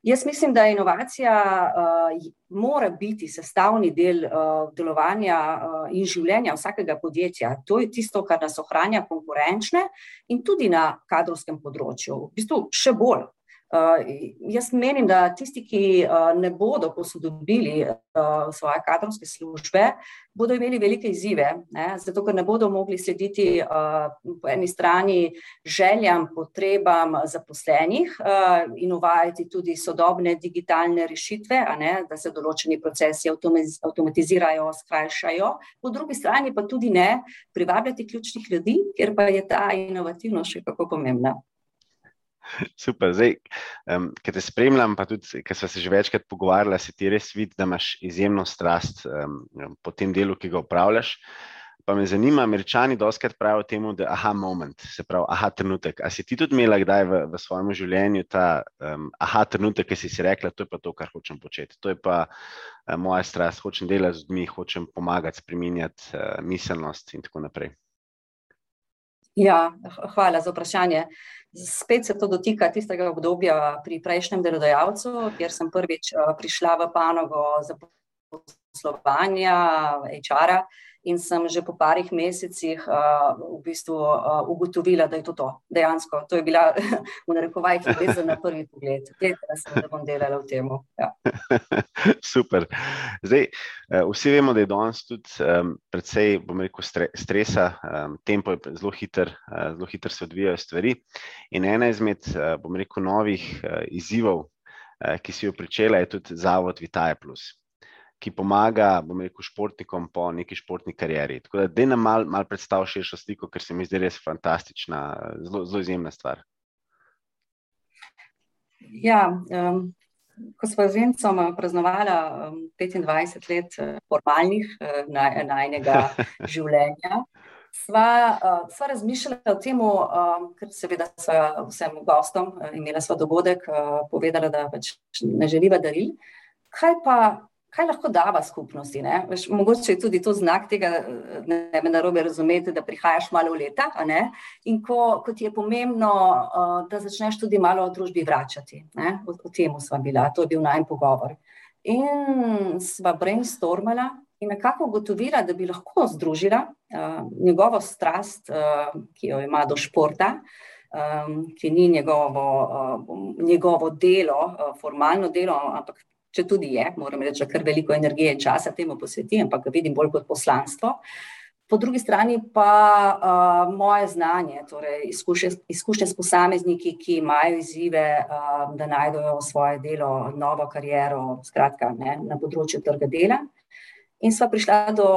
[SPEAKER 2] Jaz mislim, da inovacija uh, mora biti sestavni del uh, delovanja in življenja vsakega podjetja. To je tisto, kar nas ohranja konkurenčne in tudi na kadrovskem področju. V bistvu še bolj. Uh, jaz menim, da tisti, ki uh, ne bodo posodobili uh, svoje kadrovske službe, bodo imeli velike izzive, ne? zato ker ne bodo mogli slediti po eni strani željam, potrebam zaposlenih in uvajati tudi sodobne digitalne rešitve, da se določeni procesi avtomatizirajo, skrajšajo, po drugi strani pa tudi ne privabljati ključnih ljudi, ker pa je ta inovativnost še kako pomembna. [LAUGHS]
[SPEAKER 1] Super, zdaj, um, ki te spremljam, pa tudi, ker smo se že večkrat pogovarjali, se ti res vidi, da imaš izjemno strast um, po tem delu, ki ga upravljaš. Pa me zanima, američani doskrat pravijo temu, da je aha moment, se pravi, aha trenutek. A si ti tudi imela kdaj v, v svojem življenju ta um, aha trenutek, ki si si rekla, to je pa to, kar hočem početi, to je pa uh, moja strast, hočem delati z ljudmi, hočem pomagati, spreminjati uh, miselnost in tako naprej.
[SPEAKER 2] Ja, hvala za vprašanje. Spet se to dotika tistega obdobja pri prejšnjem delodajalcu, kjer sem prvič eh, prišla v panogo za poslovanja HR-a in sem že po parih mesecih uh, v bistvu uh, ugotovila, da je to to. Dejansko, to je bila [LAUGHS] v narekovajih veza na prvi pogled. Vedela sem, da bom delala v tem. Ja. [LAUGHS]
[SPEAKER 1] Super. Zdaj, vsi vemo, da je danes tudi um, predvsej, bom rekel, stresa, um, tempo je zelo hiter, uh, zelo hiter se odvijajo stvari. In ena izmed, uh, bom rekel, novih uh, izzivov, uh, ki si jo pričela, je tudi Zavod Vitaje Plus ki pomaga, bom rekel, športnikom po neki športni karieri. Tako da, da nam malo mal predstavlja širšo sliko, ker se mi zdi res fantastična, zelo, zelo izjemna stvar.
[SPEAKER 2] Ja, um, ko smo z Vincom praznovali um, 25 let uh, formalnih uh, najnega [LAUGHS] življenja. Sva, uh, sva razmišljala o tem, uh, ker seveda sva vsem gostom uh, imela svoj dogodek, uh, povedala, da pač ne želiva daril. Kaj pa kaj lahko dava skupnosti. Veš, mogoče je tudi to znak tega, da me narobe razumete, da prihajaš malo v leta. In ko, ko ti je pomembno, uh, da začneš tudi malo o družbi vračati. O, o tem smo bila, to je bil najmen pogovor. In sva brainstormala in nekako ugotovila, da bi lahko združila uh, njegovo strast, uh, ki jo ima do športa. Um, ki ni njegovo, uh, njegovo delo, uh, formalno delo, ampak če tudi je, moram reči, da kar veliko energije in časa temu posveti, ampak ga vidim bolj kot poslanstvo. Po drugi strani pa uh, moje znanje, torej izkušnje, izkušnje s posamezniki, ki imajo izzive, uh, da najdejo svoje delo, novo kariero, skratka, ne, na področju trga dela. In sva prišla do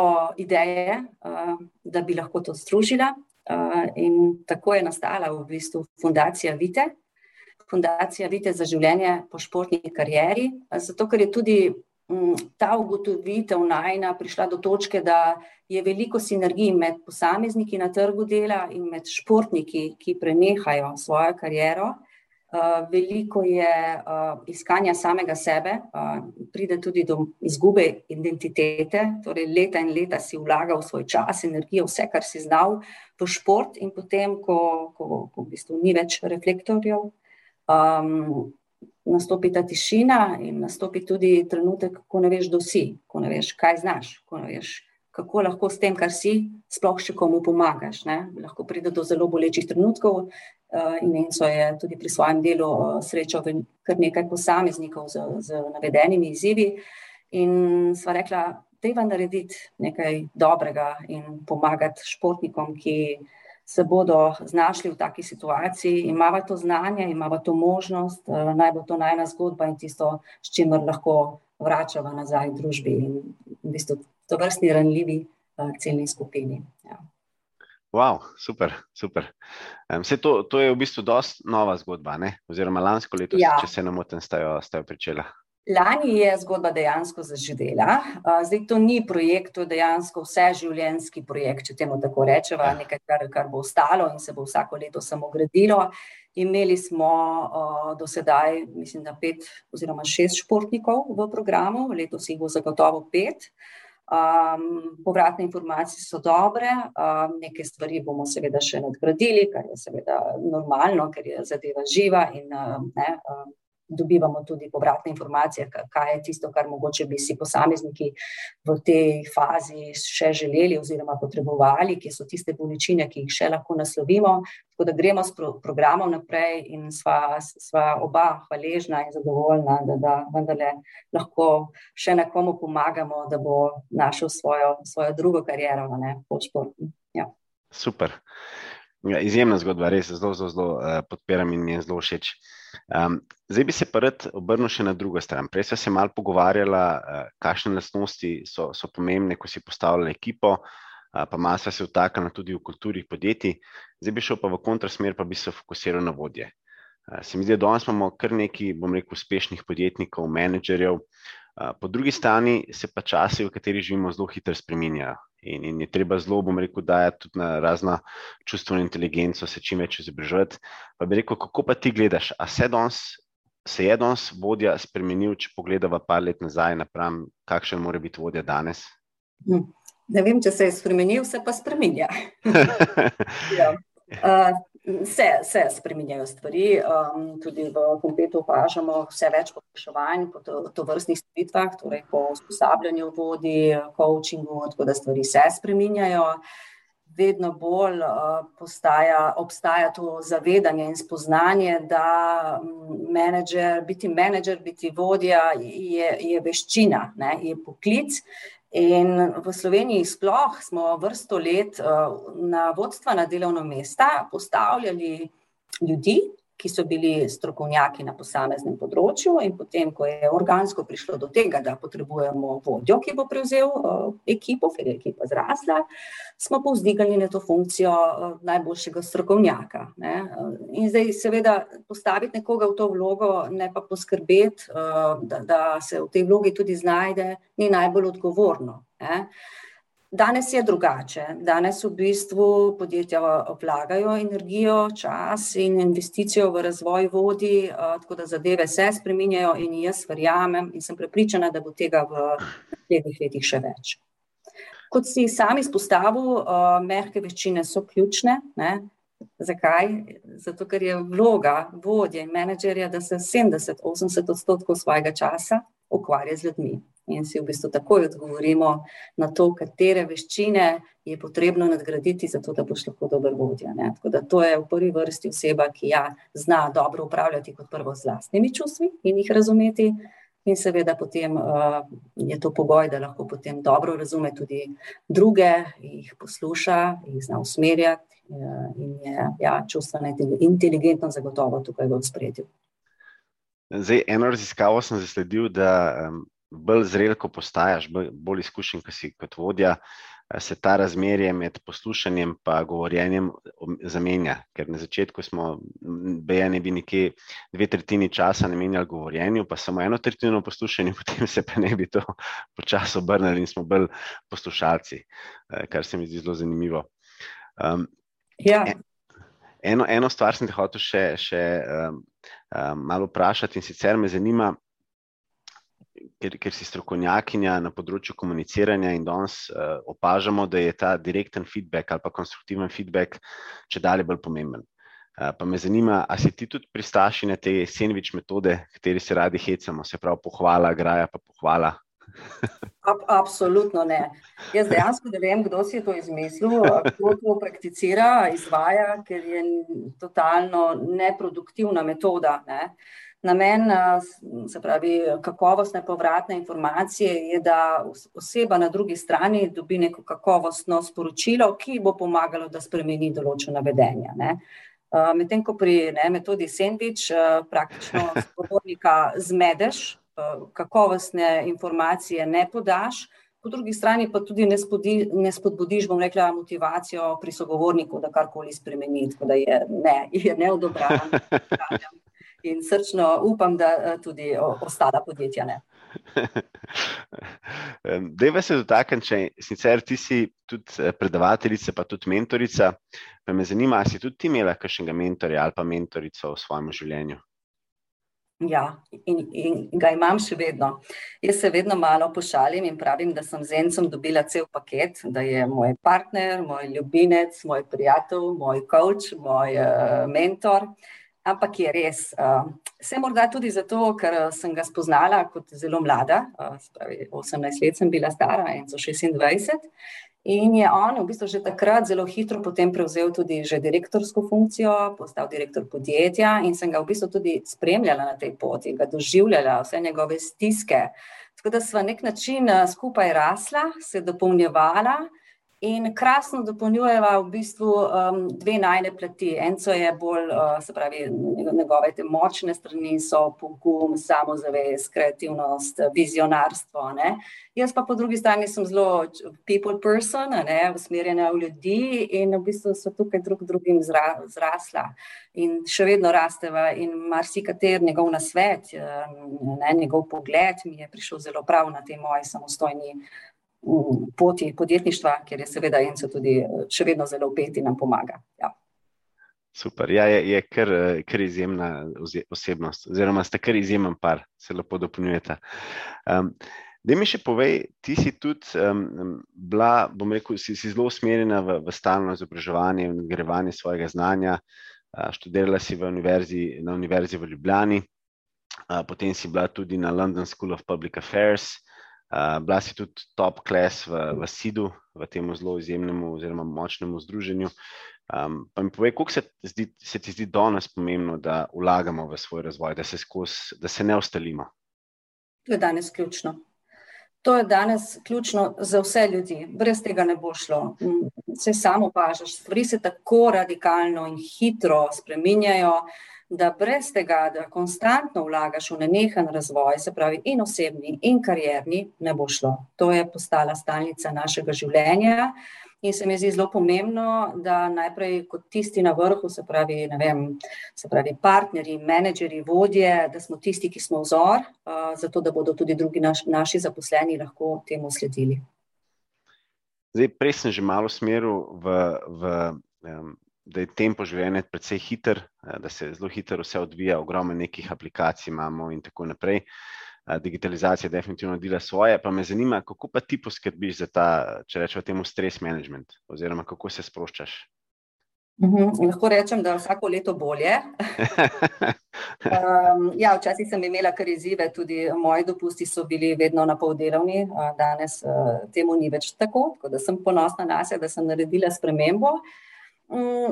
[SPEAKER 2] ideje, uh, da bi lahko to združila, uh, in tako je nastala v bistvu fundacija Vite, fundacija Vite za življenje po športni karieri, zato ker je tudi m, ta ugotovitev najna prišla do točke, da je veliko sinergij med posamezniki na trgu dela in med športniki, ki prenehajo svojo kariero. Uh, veliko je uh, iskanja samega sebe, uh, pride tudi do izgube identitete, torej leta in leta si vlaga v svoj čas, energijo, vse, kar si znal v šport, in potem, ko, ko, ko v bistvu ni več reflektorjev, um, nastopi ta tišina in nastopi tudi trenutek, ko ne veš, kdo si, ko ne veš, kaj znaš, ko ne veš, kako lahko s tem, kar si, sploh še komu pomagaš. Ne? Lahko pride do zelo bolečih trenutkov. Uh, in Enzo je tudi pri svojem delu uh, srečal kar nekaj posameznikov z, z navedenimi izzivi. In sva rekla, da je treba narediti nekaj dobrega in pomagati športnikom, ki se bodo znašli v taki situaciji, imamo to znanje, imamo to možnost, eh, naj bo to najna zgodba in tisto, s čimer lahko vračamo nazaj v družbi in v bistvu to vrstni ranljivi eh, celni skupini. Ja.
[SPEAKER 1] Wow, super, super. Um, to, to je v bistvu dosta nova zgodba, ne? oziroma lansko leto, ja. če se ne motim, ste jo pričela.
[SPEAKER 2] Lani je zgodba dejansko zaživela. Zdaj to ni projekt, to je dejansko vseživljenjski projekt, če temu tako rečemo, nekaj, kar, kar bo ostalo in se bo vsako leto samo gradilo. Imeli smo uh, do sedaj, mislim, da pet oziroma šest športnikov v programu, letos jih bo zagotovo pet. Um, povratne informacije so dobre, um, neke stvari bomo seveda še nadgradili, kar je seveda normalno, ker je zadeva živa in um, ne, um, dobivamo tudi povratne informacije, kaj je tisto, kar mogoče bi si posamezniki v tej fazi še želeli oziroma potrebovali, kje so tiste bolečine, ki jih še lahko naslovimo. Tako da gremo s pro programom naprej in sva, sva oba hvaležna in zadovoljna, da, da vendarle lahko še nekomu pomagamo, da bo našel svojo, svojo drugo kariero po športu. Ja.
[SPEAKER 1] Super. Ja, izjemna zgodba, res zelo, zelo, zelo uh, podpiram in mi je zelo všeč. Um, zdaj bi se pa rad obrnil še na drugo stran. Prej smo se malo pogovarjali, uh, kakšne lastnosti so, so pomembne, ko si postavljali ekipo, uh, pa malo smo se vtaknili tudi v kulturi podjetij. Zdaj bi šel pa v kontrasmer, pa bi se fokusiral na vodje. Uh, se mi zdi, da danes imamo kar nekaj, bom rekel, uspešnih podjetnikov, menedžerjev, uh, po drugi strani se pa časi, v katerih živimo, zelo hitro spreminjajo. In, in je treba zelo, bom rekel, da je tudi na razna čustvena inteligenca, se čim več izobraževati. Pa bi rekel, kako pa ti gledaš? A se, dons, se je danes vodja spremenil, če pogledava par let nazaj, napram, kakšen mora biti vodja danes?
[SPEAKER 2] Hm. Ne vem, če se je spremenil, se pa spremenja. [LAUGHS] ja. [LAUGHS] uh, Se, se spremenjajo stvari, um, tudi v kompletu opažamo vse več popraševanj po to, to vrstnih storitvah, torej po usposabljanju vodi, coachingu, tako da stvari se spremenjajo. Vedno bolj uh, postaja, obstaja to zavedanje in spoznanje, da menedžer, biti menedžer, biti vodja je, je veščina, ne, je poklic In v Sloveniji sploh smo vrsto let eh, na vodstvena delovna mesta postavljali ljudi, ki so bili strokovnjaki na posameznem področju, in potem, ko je organsko prišlo do tega, da potrebujemo vodjo, ki bo prevzel uh, ekipo, ker je ekipa zrasla, smo povzdigali na to funkcijo uh, najboljšega strokovnjaka. Ne. In zdaj, seveda, postaviti nekoga v to vlogo, ne pa poskrbeti, da, da se v tej vlogi tudi znajde, ni najbolj odgovorno. Ne. Danes je drugače. Danes v bistvu podjetja vlagajo energijo, čas in investicijo v razvoj vodi, eh, tako da zadeve se spreminjajo in jaz verjamem in sem prepričana, da bo tega v naslednjih letih še več. Kot si sam izpostavil, eh, mehke veščine so ključne. Ne? Zakaj? Zato, ker je vloga vodje in menedžerja, da se 70-80 odstotkov svojega časa ukvarja z ljudmi in si v bistvu takoj odgovorimo na to, katere veščine je potrebno nadgraditi, zato da boš lahko dober vodja. Ne? Tako da to je v prvi vrsti oseba, ki ja zna dobro upravljati kot prvo z lastnimi čustvi in jih razumeti. In seveda potem uh, je to pogoj, da lahko potem dobro razume tudi druge, jih posluša, jih zna usmerjati uh, in je ja, čustveno inteligentno zagotovo tukaj v spredju.
[SPEAKER 1] Zdaj, eno raziskavo sem zasledil, da um, bolj zrel, ko postajaš, bolj izkušen, kot si kot vodja, eh, se ta razmerje med poslušanjem in govorjenjem zamenja. Ker na začetku smo, bejani bi nekje dve tretjini časa namenjali govorjenju, pa samo eno tretjino poslušanju, [LAUGHS] potem se pa ne bi to počasi obrnili in smo bolj poslušalci, eh, kar se mi zdi zelo zanimivo. Um,
[SPEAKER 2] ja.
[SPEAKER 1] eno, eno stvar sem te hotel še, še um, um, malo vprašati in sicer me zanima, ker, ker si strokovnjakinja na področju komuniciranja in danes uh, opažamo, da je ta direkten feedback ali pa konstruktiven feedback če dalje bolj pomemben. Uh, pa me zanima, ali si ti tudi pristaši na te sandvič metode, kateri se radi hecamo, se pravi pohvala, graja pa pohvala.
[SPEAKER 2] Ab, absolutno ne. Jaz dejansko ne vem, kdo si je to izmislil, kdo to prakticira, izvaja, ker je totalno neproduktivna metoda. Ne. Uh, Namen, eh, se pravi, kakovostne povratne informacije je, da oseba na drugi strani dobi neko kakovostno sporočilo, ki bo pomagalo, da spremeni določeno vedenje. Ne. Eh, medtem ko pri ne, metodi Sandwich eh, praktično [LAUGHS] sogovornika zmedeš, kakovostne informacije ne podaš, po drugi strani pa tudi ne, spodi, ne spodbudiš, bom rekla, motivacijo pri sogovorniku, da karkoli spremeni, tako da je ne, je neodobravno. [LAUGHS] in srčno upam, da tudi ostala podjetja ne.
[SPEAKER 1] Deva se dotakniti, če sicer ti si tudi predavateljica, pa tudi mentorica. Pa me zanima, ali si tudi ti imela kakšnega mentorja ali pa mentorico v svojem življenju?
[SPEAKER 2] Ja, in, in ga imam še vedno. Jaz se vedno malo pošalim in pravim, da sem z encem dobila cel paket, da je moj partner, moj ljubimec, moj prijatelj, moj coach, moj uh, mentor. Ampak je res. Vse morda tudi zato, ker sem ga spoznala kot zelo mlada, uh, spravi, 18 let sem bila stara, in so 26. In je on v bistvu že takrat zelo hitro potem prevzel tudi direktorsko funkcijo, postal direktor podjetja in sem ga v bistvu tudi spremljala na tej poti, ga doživljala, vse njegove stiske. Tako da sva nek način skupaj rasla, se dopolnjevala. In krasno dopolnjujeva v bistvu um, dve najne plati. Enco je bolj, uh, se pravi, njegove te močne strani so pogum, samozavest, kreativnost, vizionarstvo. Ne? Jaz pa po drugi strani sem zelo people person, ne? usmerjena v ljudi in v bistvu so tukaj drug drugim zra, zrasla. In še vedno rasteva in marsikater njegov nasvet, ne? njegov pogled mi je prišel zelo prav na tej moji samostojni poti podjetništva, kjer je seveda Enzo tudi še vedno zelo upet in nam pomaga. Ja.
[SPEAKER 1] Super, ja, je, je kar, kar izjemna osebnost, oziroma ste kar izjemen par, se lepo dopolnjujete. Um, da mi še povej, ti si tudi um, bila, bom rekel, si, si zelo usmerjena v, v stalno izobraževanje in nadgrevanje svojega znanja. Uh, študirala si univerzi, na Univerzi v Ljubljani, uh, potem si bila tudi na London School of Public Affairs, Uh, bila si tudi top class v, v SID-u, v tem zelo izjemnem oziroma močnem združenju. Um, pa mi povej, kako se, se ti zdi danes pomembno, da vlagamo v svoj razvoj, da se, skos, da se ne ostalimo?
[SPEAKER 2] To je danes ključno. To je danes ključno za vse ljudi. Brez tega ne bo šlo. Vse samo opažaš, stvari se tako radikalno in hitro spreminjajo da brez tega, da konstantno vlagaš v nenehen razvoj, se pravi in osebni in karjerni, ne bo šlo. To je postala stalnica našega življenja. In se mi zdi zelo pomembno, da najprej kot tisti na vrhu, se pravi, vem, se pravi partnerji, menedžeri, vodje, da smo tisti, ki smo vzor, uh, zato da bodo tudi drugi naš, naši zaposleni lahko temu sledili.
[SPEAKER 1] Zdaj, prej sem že malo smeril v, v um, da je tempo življenja precej hiter, eh, da se zelo hitro vse odvija, ogromno nekih aplikacij imamo in tako naprej. Eh, digitalizacija definitivno dela svoje, pa me zanima, kako pa ti poskrbiš za ta, če rečemo temu, stres management, oziroma kako se sproščaš.
[SPEAKER 2] Uhum, lahko rečem, da je vsako leto bolje. [LAUGHS] um, ja, včasih sem imela kar izzive, tudi moji dopusti so bili vedno na pol delovni, danes uh, temu ni več tako, tako da sem ponosna na sebe, da sem naredila spremembo. Uh, Mm,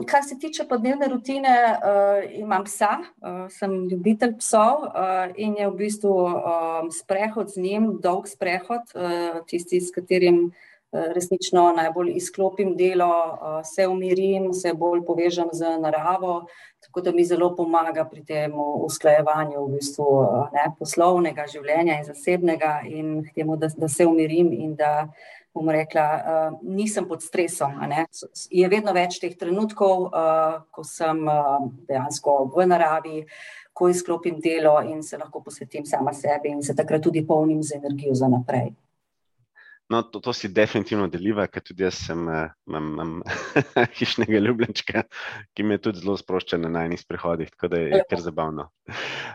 [SPEAKER 2] kar se tiče podnebne rutine, uh, imam psa, uh, sem ljubitelj psov uh, in je v bistvu um, sprehod z njim, dolg sprehod, uh, tisti, s katerim uh, resnično najbolj izklopim delo, uh, se umirim, se bolj povežem z naravo, tako da mi zelo pomaga pri tem usklajevanju v bistvu, uh, ne, poslovnega življenja in zasebnega in k temu, da, da se umirim in da bom rekla, uh, nisem pod stresom. Je vedno več teh trenutkov, uh, ko sem uh, dejansko v naravi, ko izklopim delo in se lahko posvetim sama sebi in se takrat tudi polnim z energijo za naprej.
[SPEAKER 1] No, to, to si definitivno deliva, ker tudi jaz sem, imam, imam [LAUGHS] hišnega ljubljenčka, ki mi je tudi zelo sproščen na najnih prehodih, tako da je kar zabavno.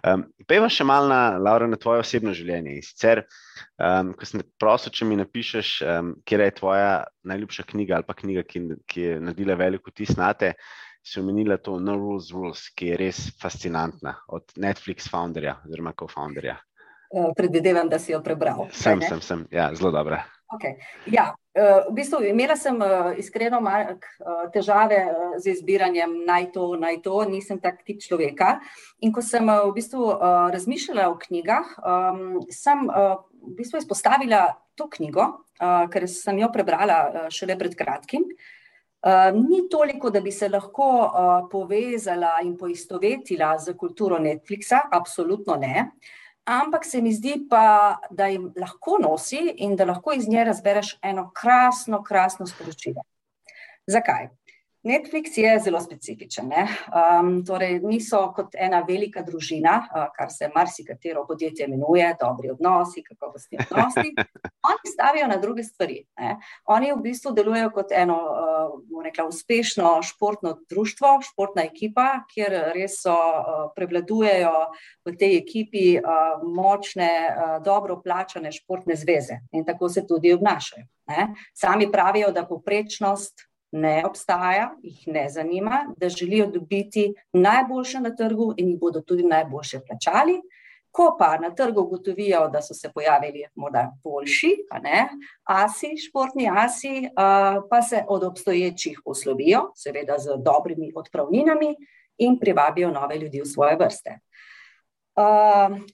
[SPEAKER 1] Um, Pejva še malo na, Laura, na tvoje osebno življenje. In sicer, um, ko sem prosil, če mi napišeš, um, kje je tvoja najljubša knjiga ali pa knjiga, ki, ki je naredila veliko tisnate, si omenila to No Rules Rules, ki je res fascinantna od Netflix founderja oziroma co-founderja.
[SPEAKER 2] Predvidevam, da si jo prebral.
[SPEAKER 1] Sem, sem, sem, ja, zelo dobra.
[SPEAKER 2] Okay. Ja, eh, v bistvu imela sem eh, iskreno eh, težave z izbiranjem naj to, naj to, nisem tak tip človeka. In ko sem v bistvu razmišljala o knjigah, sem v bistvu izpostavila to knjigo, ker sem jo prebrala šele pred kratkim. Ni toliko, da bi se lahko povezala in poistovetila z kulturo Netflixa, absolutno ne ampak se mi zdi pa, da jim lahko nosi in da lahko iz nje razbereš eno krasno, krasno sporočilo. Zakaj? Netflix je zelo specifičen. Um, torej, niso kot ena velika družina, uh, kar se marsikatero podjetje imenuje, dobri odnosi, kakovostni odnosi. [LAUGHS] Oni stavijo na druge stvari. Ne? Oni v bistvu delujejo kot eno uh, rekla, uspešno športno društvo, športna ekipa, kjer res so, uh, prevladujejo v tej ekipi uh, močne, uh, dobro plačane športne zveze in tako se tudi obnašajo. Ne? Sami pravijo, da poprečnost ne obstaja, jih ne zanima, da želijo dobiti najboljše na trgu in jih bodo tudi najboljše plačali. Ko pa na trgu ugotovijo, da so se pojavili morda boljši, ne, asi, športni asi, pa se od obstoječih poslovijo, seveda z dobrimi odpravninami in privabijo nove ljudi v svoje vrste.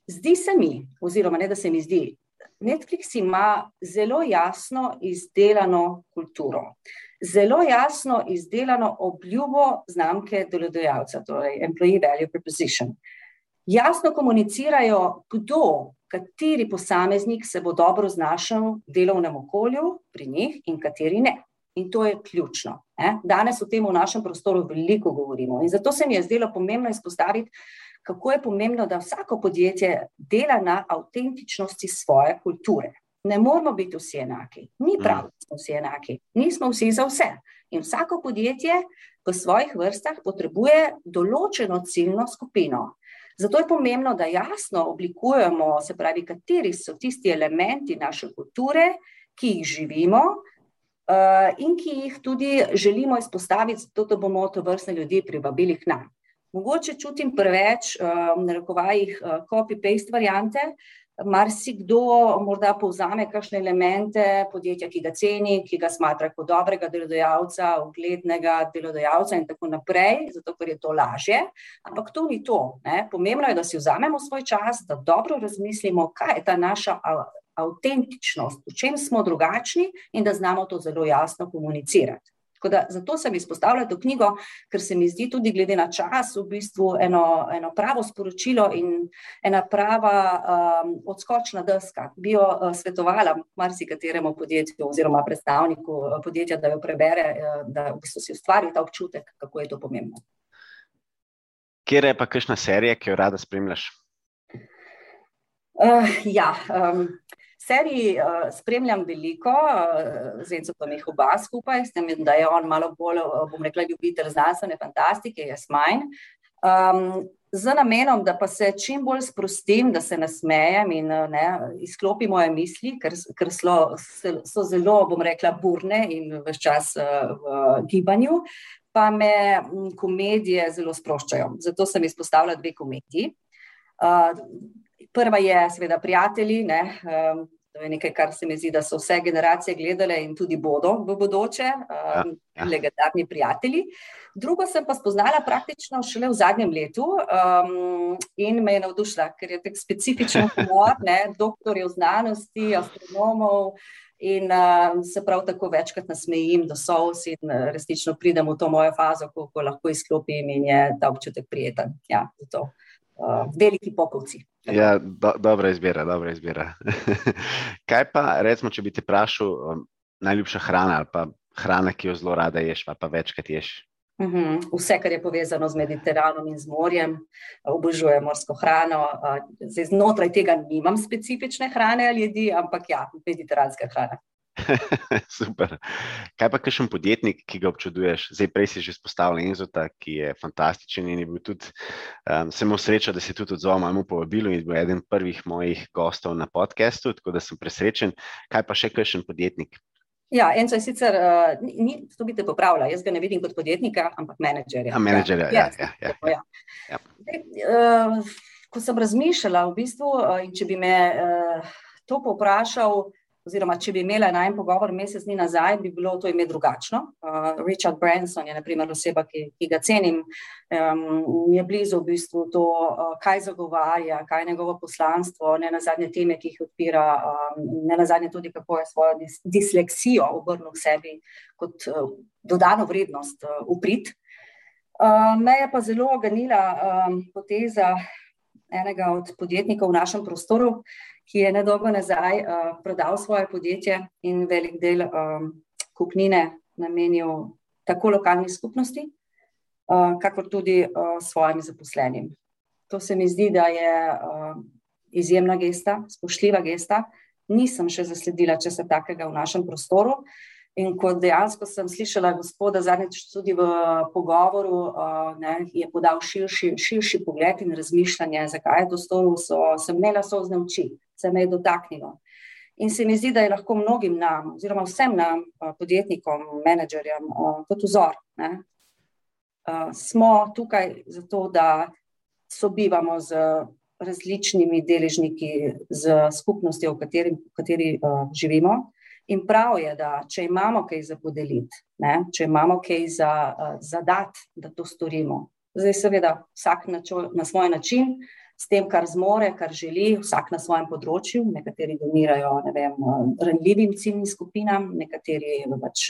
[SPEAKER 2] Zdi se mi, oziroma ne da se mi zdi, Netflix ima zelo jasno izdelano kulturo zelo jasno izdelano obljubo znamke delodajalca, torej Employee Value Proposition. Jasno komunicirajo, kdo, kateri posameznik se bo dobro znašel v delovnem okolju pri njih in kateri ne. In to je ključno. Ne? Danes o tem v našem prostoru veliko govorimo in zato se mi je zdelo pomembno izpostaviti, kako je pomembno, da vsako podjetje dela na avtentičnosti svoje kulture. Ne moramo biti vsi enaki, ni mm. prav, da smo vsi enaki, nismo vsi za vse. In vsako podjetje v svojih vrstah potrebuje določeno ciljno skupino. Zato je pomembno, da jasno oblikujemo, se pravi, kateri so tisti elementi naše kulture, ki jih živimo uh, in ki jih tudi želimo izpostaviti, zato da bomo to vrstne ljudi privabili k nam. Mogoče čutim preveč, uh, na rekovajih, uh, copy-paste variante, marsikdo morda povzame kakšne elemente podjetja, ki ga ceni, ki ga smatra kot dobrega delodajalca, uglednega delodajalca in tako naprej, zato ker je to lažje. Ampak to ni to. Ne. Pomembno je, da si vzamemo svoj čas, da dobro razmislimo, kaj je ta naša avtentičnost, v čem smo drugačni in da znamo to zelo jasno komunicirati. Da, zato sem izpostavila to knjigo, ker se mi zdi tudi glede na čas v bistvu eno, eno pravo sporočilo in ena prava um, odskočna deska. Bi jo uh, svetovala marsikateremu podjetju oziroma predstavniku uh, podjetja, da jo prebere, uh, da v bistvu si ustvari ta občutek, kako je to pomembno.
[SPEAKER 1] Kje je pa kakšna serija, ki jo rada spremljaš?
[SPEAKER 2] Uh, ja, um, seriji uh, spremljam veliko, uh, z Enzotom jih oba skupaj, s tem, da je on malo bolj, uh, bom rekla, ljubitelj znanstvene fantastike, jaz manj. Um, z namenom, da pa se čim bolj sprostim, da se nasmejem in ne, izklopim moje misli, ker, ker so, so zelo, bom rekla, burne in vse čas uh, v gibanju, pa me komedije zelo sproščajo. Zato sem izpostavila dve komediji. Uh, prva je, seveda, prijatelji. Ne, um, To je nekaj, kar se mi zdi, da so vse generacije gledale in tudi bodo v bodoče, ja, um, ja. legendarni prijatelji. Drugo sem pa spoznala praktično šele v zadnjem letu um, in me je navdušila, ker je tak specifičen humor, ne, doktorjev znanosti, astronomov. In uh, se prav tako večkrat nasmejim do sovs in uh, resnično pridem v to mojo fazo, ko, ko lahko izklopim in je ta občutek prijeten. Ja, zato uh, veliki pokovci.
[SPEAKER 1] Ja, do, dobra izbira, dobra izbira. [LAUGHS] Kaj pa, recimo, če bi te vprašal, um, najljubša hrana ali pa hrana, ki jo zelo rada ješ, pa, pa večkrat ješ?
[SPEAKER 2] Uh mhm, -huh. Vse, kar je povezano z Mediteranom in z morjem, obožujem morsko hrano. Zdaj, znotraj tega nimam specifične hrane ali jedi, ampak ja, mediteranska hrana. [LAUGHS]
[SPEAKER 1] Super. Kaj pa kakšen podjetnik, ki ga občuduješ? Zdaj, prej si že izpostavil Enzota, ki je fantastičen in je bil tudi, um, sem imel srečo, da je tudi odzval mojemu povabilu in bil eden prvih mojih gostov na podkastu, tako da sem presrečen. Kaj pa še kakšen podjetnik?
[SPEAKER 2] Ja, Enzo je sicer, uh, ni, to bi te popravila, jaz ga ne vidim kot podjetnika, ampak menedžerja.
[SPEAKER 1] Ja, menedžerja, ja. ja, ja, ja, ja.
[SPEAKER 2] ja. Dej, uh, ko sem razmišljala, v bistvu, uh, in če bi me uh, to poprašal, oziroma če bi imela na en pogovor mesec dni nazaj, bi bilo to ime drugačno. Uh, Richard Branson je naprimer oseba, ki, ki ga cenim, um, je blizu v bistvu to, uh, kaj zagovarja, kaj je njegovo poslanstvo, ne na zadnje teme, ki jih odpira, um, ne na zadnje tudi, kako je svojo dis disleksijo obrnil v sebi kot uh, dodano vrednost uh, uprit. Uh, me je pa zelo ganila um, poteza enega od podjetnikov v našem prostoru, ki je nedolgo nazaj uh, prodal svoje podjetje in velik del um, kupnine namenil tako lokalnih skupnosti, uh, kakor tudi uh, svojim zaposlenim. To se mi zdi, da je uh, izjemna gesta, spoštljiva gesta. Nisem še zasledila česa takega v našem prostoru. In ko dejansko sem slišala gospoda zadnjič tudi v pogovoru, uh, ne, je podal širši, širši pogled in razmišljanje, zakaj je to storil, so, sem imela sozne oči, se me je dotaknilo. In se mi zdi, da je lahko mnogim nam, oziroma vsem nam, podjetnikom, menedžerjem, kot vzor. Ne. Smo tukaj zato, da sobivamo z različnimi deležniki, z skupnostjo, v kateri, v kateri živimo. In prav je, da če imamo kaj za podeliti, ne, če imamo kaj za, za dati, da to storimo. Zdaj, seveda, vsak na, čo, na svoj način, s tem, kar zmore, kar želi, vsak na svojem področju. Nekateri donirajo ne vem, ranljivim ciljnim skupinam, nekateri pač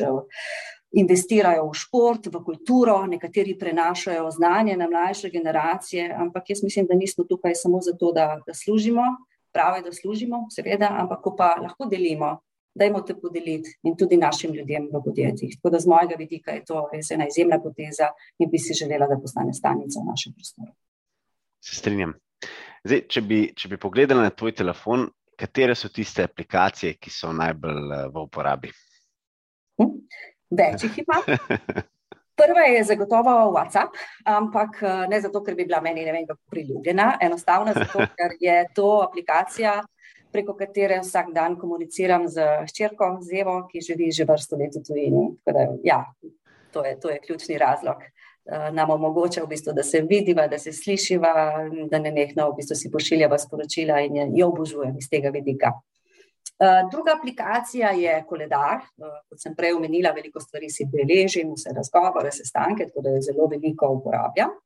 [SPEAKER 2] investirajo v šport, v kulturo, nekateri prenašajo znanje na mlajše generacije. Ampak jaz mislim, da nismo tukaj samo zato, da, da služimo. Prav je, da služimo, seveda, ampak ko pa lahko delimo, dajmo te podeliti in tudi našim ljudem v podjetjih. Tako da z mojega vidika je to res ena izjemna poteza in bi si želela, da postane stalnica v našem prostoru.
[SPEAKER 1] Se strinjam. Zdaj, če, bi, če bi pogledala na tvoj telefon, katere so tiste aplikacije, ki so najbolj eh, v uporabi?
[SPEAKER 2] Hm? Več jih imam. [LAUGHS] Prva je zagotovo WhatsApp, ampak eh, ne zato, ker bi bila meni ne vem kako priljubljena, enostavno zato, [LAUGHS] ker je to aplikacija, preko katere vsak dan komuniciram z hčerko Zevo, ki živi že vrsto let v tujini. Da, ja, to, je, to je ključni razlog. Uh, nam omogoča, v bistvu, da se vidiva, da se slišiva, da ne nekno v bistvu si pošiljava sporočila in jo obožujem iz tega vidika. Uh, druga aplikacija je koledar. Uh, kot sem prej omenila, veliko stvari si beležim, vse razgovore, sestanke, tako da jo zelo veliko uporabljam.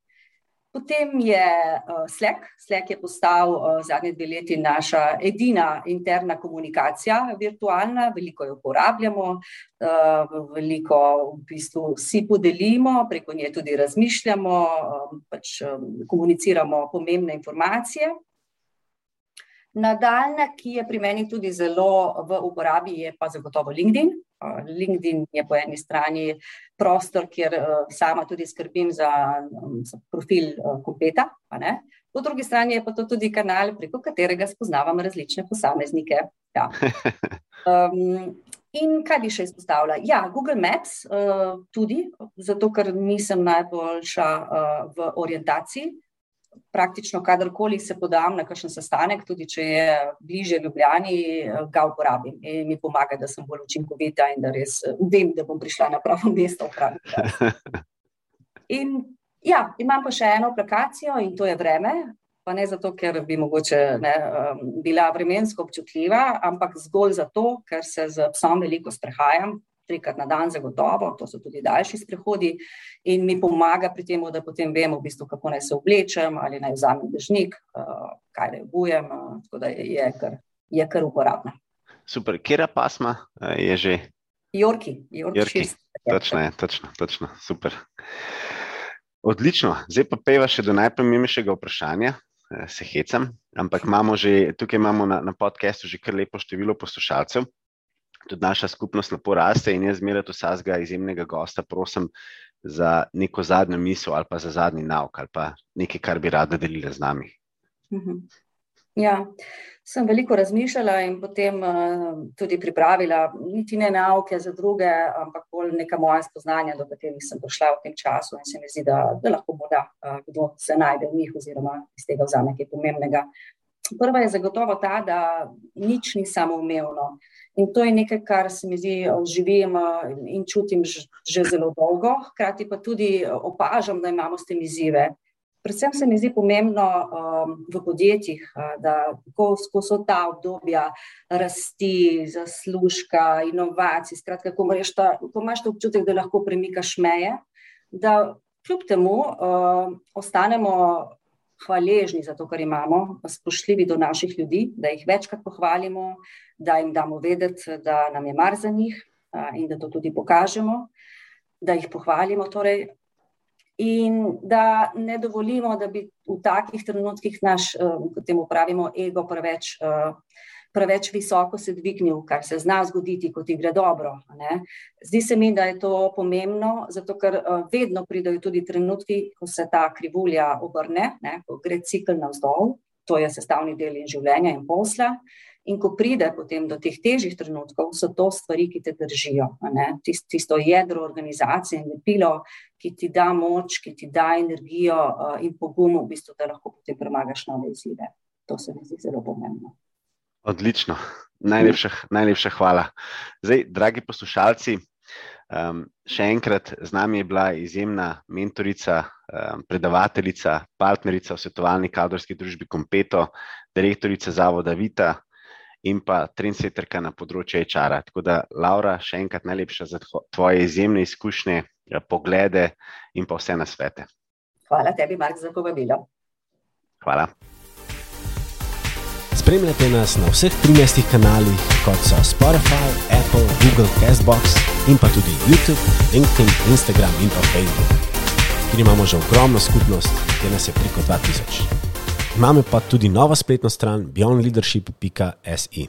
[SPEAKER 2] Potem je uh, Slack. Slack je postal uh, zadnje dve leti naša edina interna komunikacija, virtualna, veliko jo uporabljamo, uh, veliko v bistvu si podelimo, preko nje tudi razmišljamo, um, pač um, komuniciramo pomembne informacije. Nadaljna, ki je pri meni tudi zelo v uporabi, je pa zagotovo LinkedIn. LinkedIn je po eni strani prostor, kjer sama tudi skrbim za, za profil kompeta, po drugi strani je pa to tudi kanal, preko katerega spoznavam različne posameznike. Ja. [LAUGHS] Um, in kaj bi še izpostavila? Ja, Google Maps uh, tudi, zato ker nisem najboljša uh, v orientaciji praktično kadarkoli se podam na kakšen sestanek, tudi če je bliže Ljubljani, ga uporabim in mi pomaga, da sem bolj učinkovita in da res vem, da bom prišla na pravo mesto. [LAUGHS] In ja, imam pa še eno aplikacijo in to je vreme. Pa ne zato, ker bi mogoče ne, bila vremensko občutljiva, ampak zgolj zato, ker se z psom veliko sprehajam, trikrat na dan, zagotovo, to so tudi daljši sprehodi, in mi pomaga pri tem, da potem vemo, v bistvu, kako naj se oblečem, ali naj vzamem dežnik, uh, kaj naj obujem. Uh, tako da je, je, kar, je kar uporabna.
[SPEAKER 1] Super, kera pasma uh, je že?
[SPEAKER 2] Jorki, Jorki. Jorki.
[SPEAKER 1] Točno, je, točno, točno, super. Odlično, zdaj pa peva še do najpomembnejšega vprašanja. Se hecam, ampak imamo že, tukaj imamo na, na podkastu že kar lepo število poslušalcev tudi naša skupnost lepo raste in jaz zmeraj vsakega izjemnega gosta prosim za neko zadnjo misel ali pa za zadnji nauk ali pa nekaj, kar bi rada delila z nami.
[SPEAKER 2] Mhm. Ja, sem veliko razmišljala in potem uh, tudi pripravila, niti ne nauke za druge, ampak bolj neka moja spoznanja, do katerih sem prišla v tem času in se mi zdi, da, da lahko morda uh, kdo se najde v njih oziroma iz tega vzame nekaj pomembnega. Prva je zagotovo ta, da nič ni samoumevno. Uh, In to je nekaj, kar se mi zdi, živim in čutim že zelo dolgo, hkrati pa tudi opažam, da imamo s tem izzive. Predvsem se mi zdi pomembno um, v podjetjih, da ko, so ta obdobja rasti, zaslužka, inovacij, skratka, ko, ta, ko imaš ta občutek, da lahko premikaš meje, da kljub temu uh, ostanemo hvaležni za to, kar imamo, spoštljivi do naših ljudi, da jih večkrat pohvalimo, da jim damo vedeti, da nam je mar za njih in da to tudi pokažemo, da jih pohvalimo. Torej, in da ne dovolimo, da bi v takih trenutkih naš, kot temu pravimo, ego preveč preveč visoko se dvignil, kar se zna zgoditi, ko ti gre dobro. Ne. Zdi se mi, da je to pomembno, zato ker uh, vedno pridejo tudi trenutki, ko se ta krivulja obrne, ne, ko gre cikl navzdol, to je sestavni del in življenja in posla. In ko pride potem do teh težjih trenutkov, so to stvari, ki te držijo. Tist, tisto jedro organizacije in lepilo, ki ti da moč, ki ti da energijo uh, in pogum, v bistvu, da lahko potem premagaš nove izzive. To se mi zdi zelo pomembno.
[SPEAKER 1] Odlično, najlepša, najlepša hvala. Zdaj, dragi poslušalci, um, še enkrat z nami je bila izjemna mentorica, um, predavateljica, partnerica v svetovalni kadrovski družbi Kompeto, direktorica Zavoda Vita in pa trendsetterka na področju HR-a. Tako da, Laura, še enkrat najlepša za tvoje izjemne izkušnje, eh, poglede in pa vse na svete.
[SPEAKER 2] Hvala tebi, Mark, za povabilo.
[SPEAKER 1] Hvala.
[SPEAKER 3] Spremljate nas na vseh 13 kanalih, kot so Spotify, Apple, Google, Castbox in pa tudi YouTube, LinkedIn, Instagram in pa Facebook, kjer imamo že ogromno skupnost, kjer nas je preko 2000. Imamo pa tudi novo spletno stran beyondleadership.se.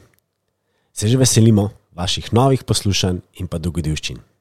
[SPEAKER 3] Se že veselimo vaših novih poslušanj in pa dogodivščin.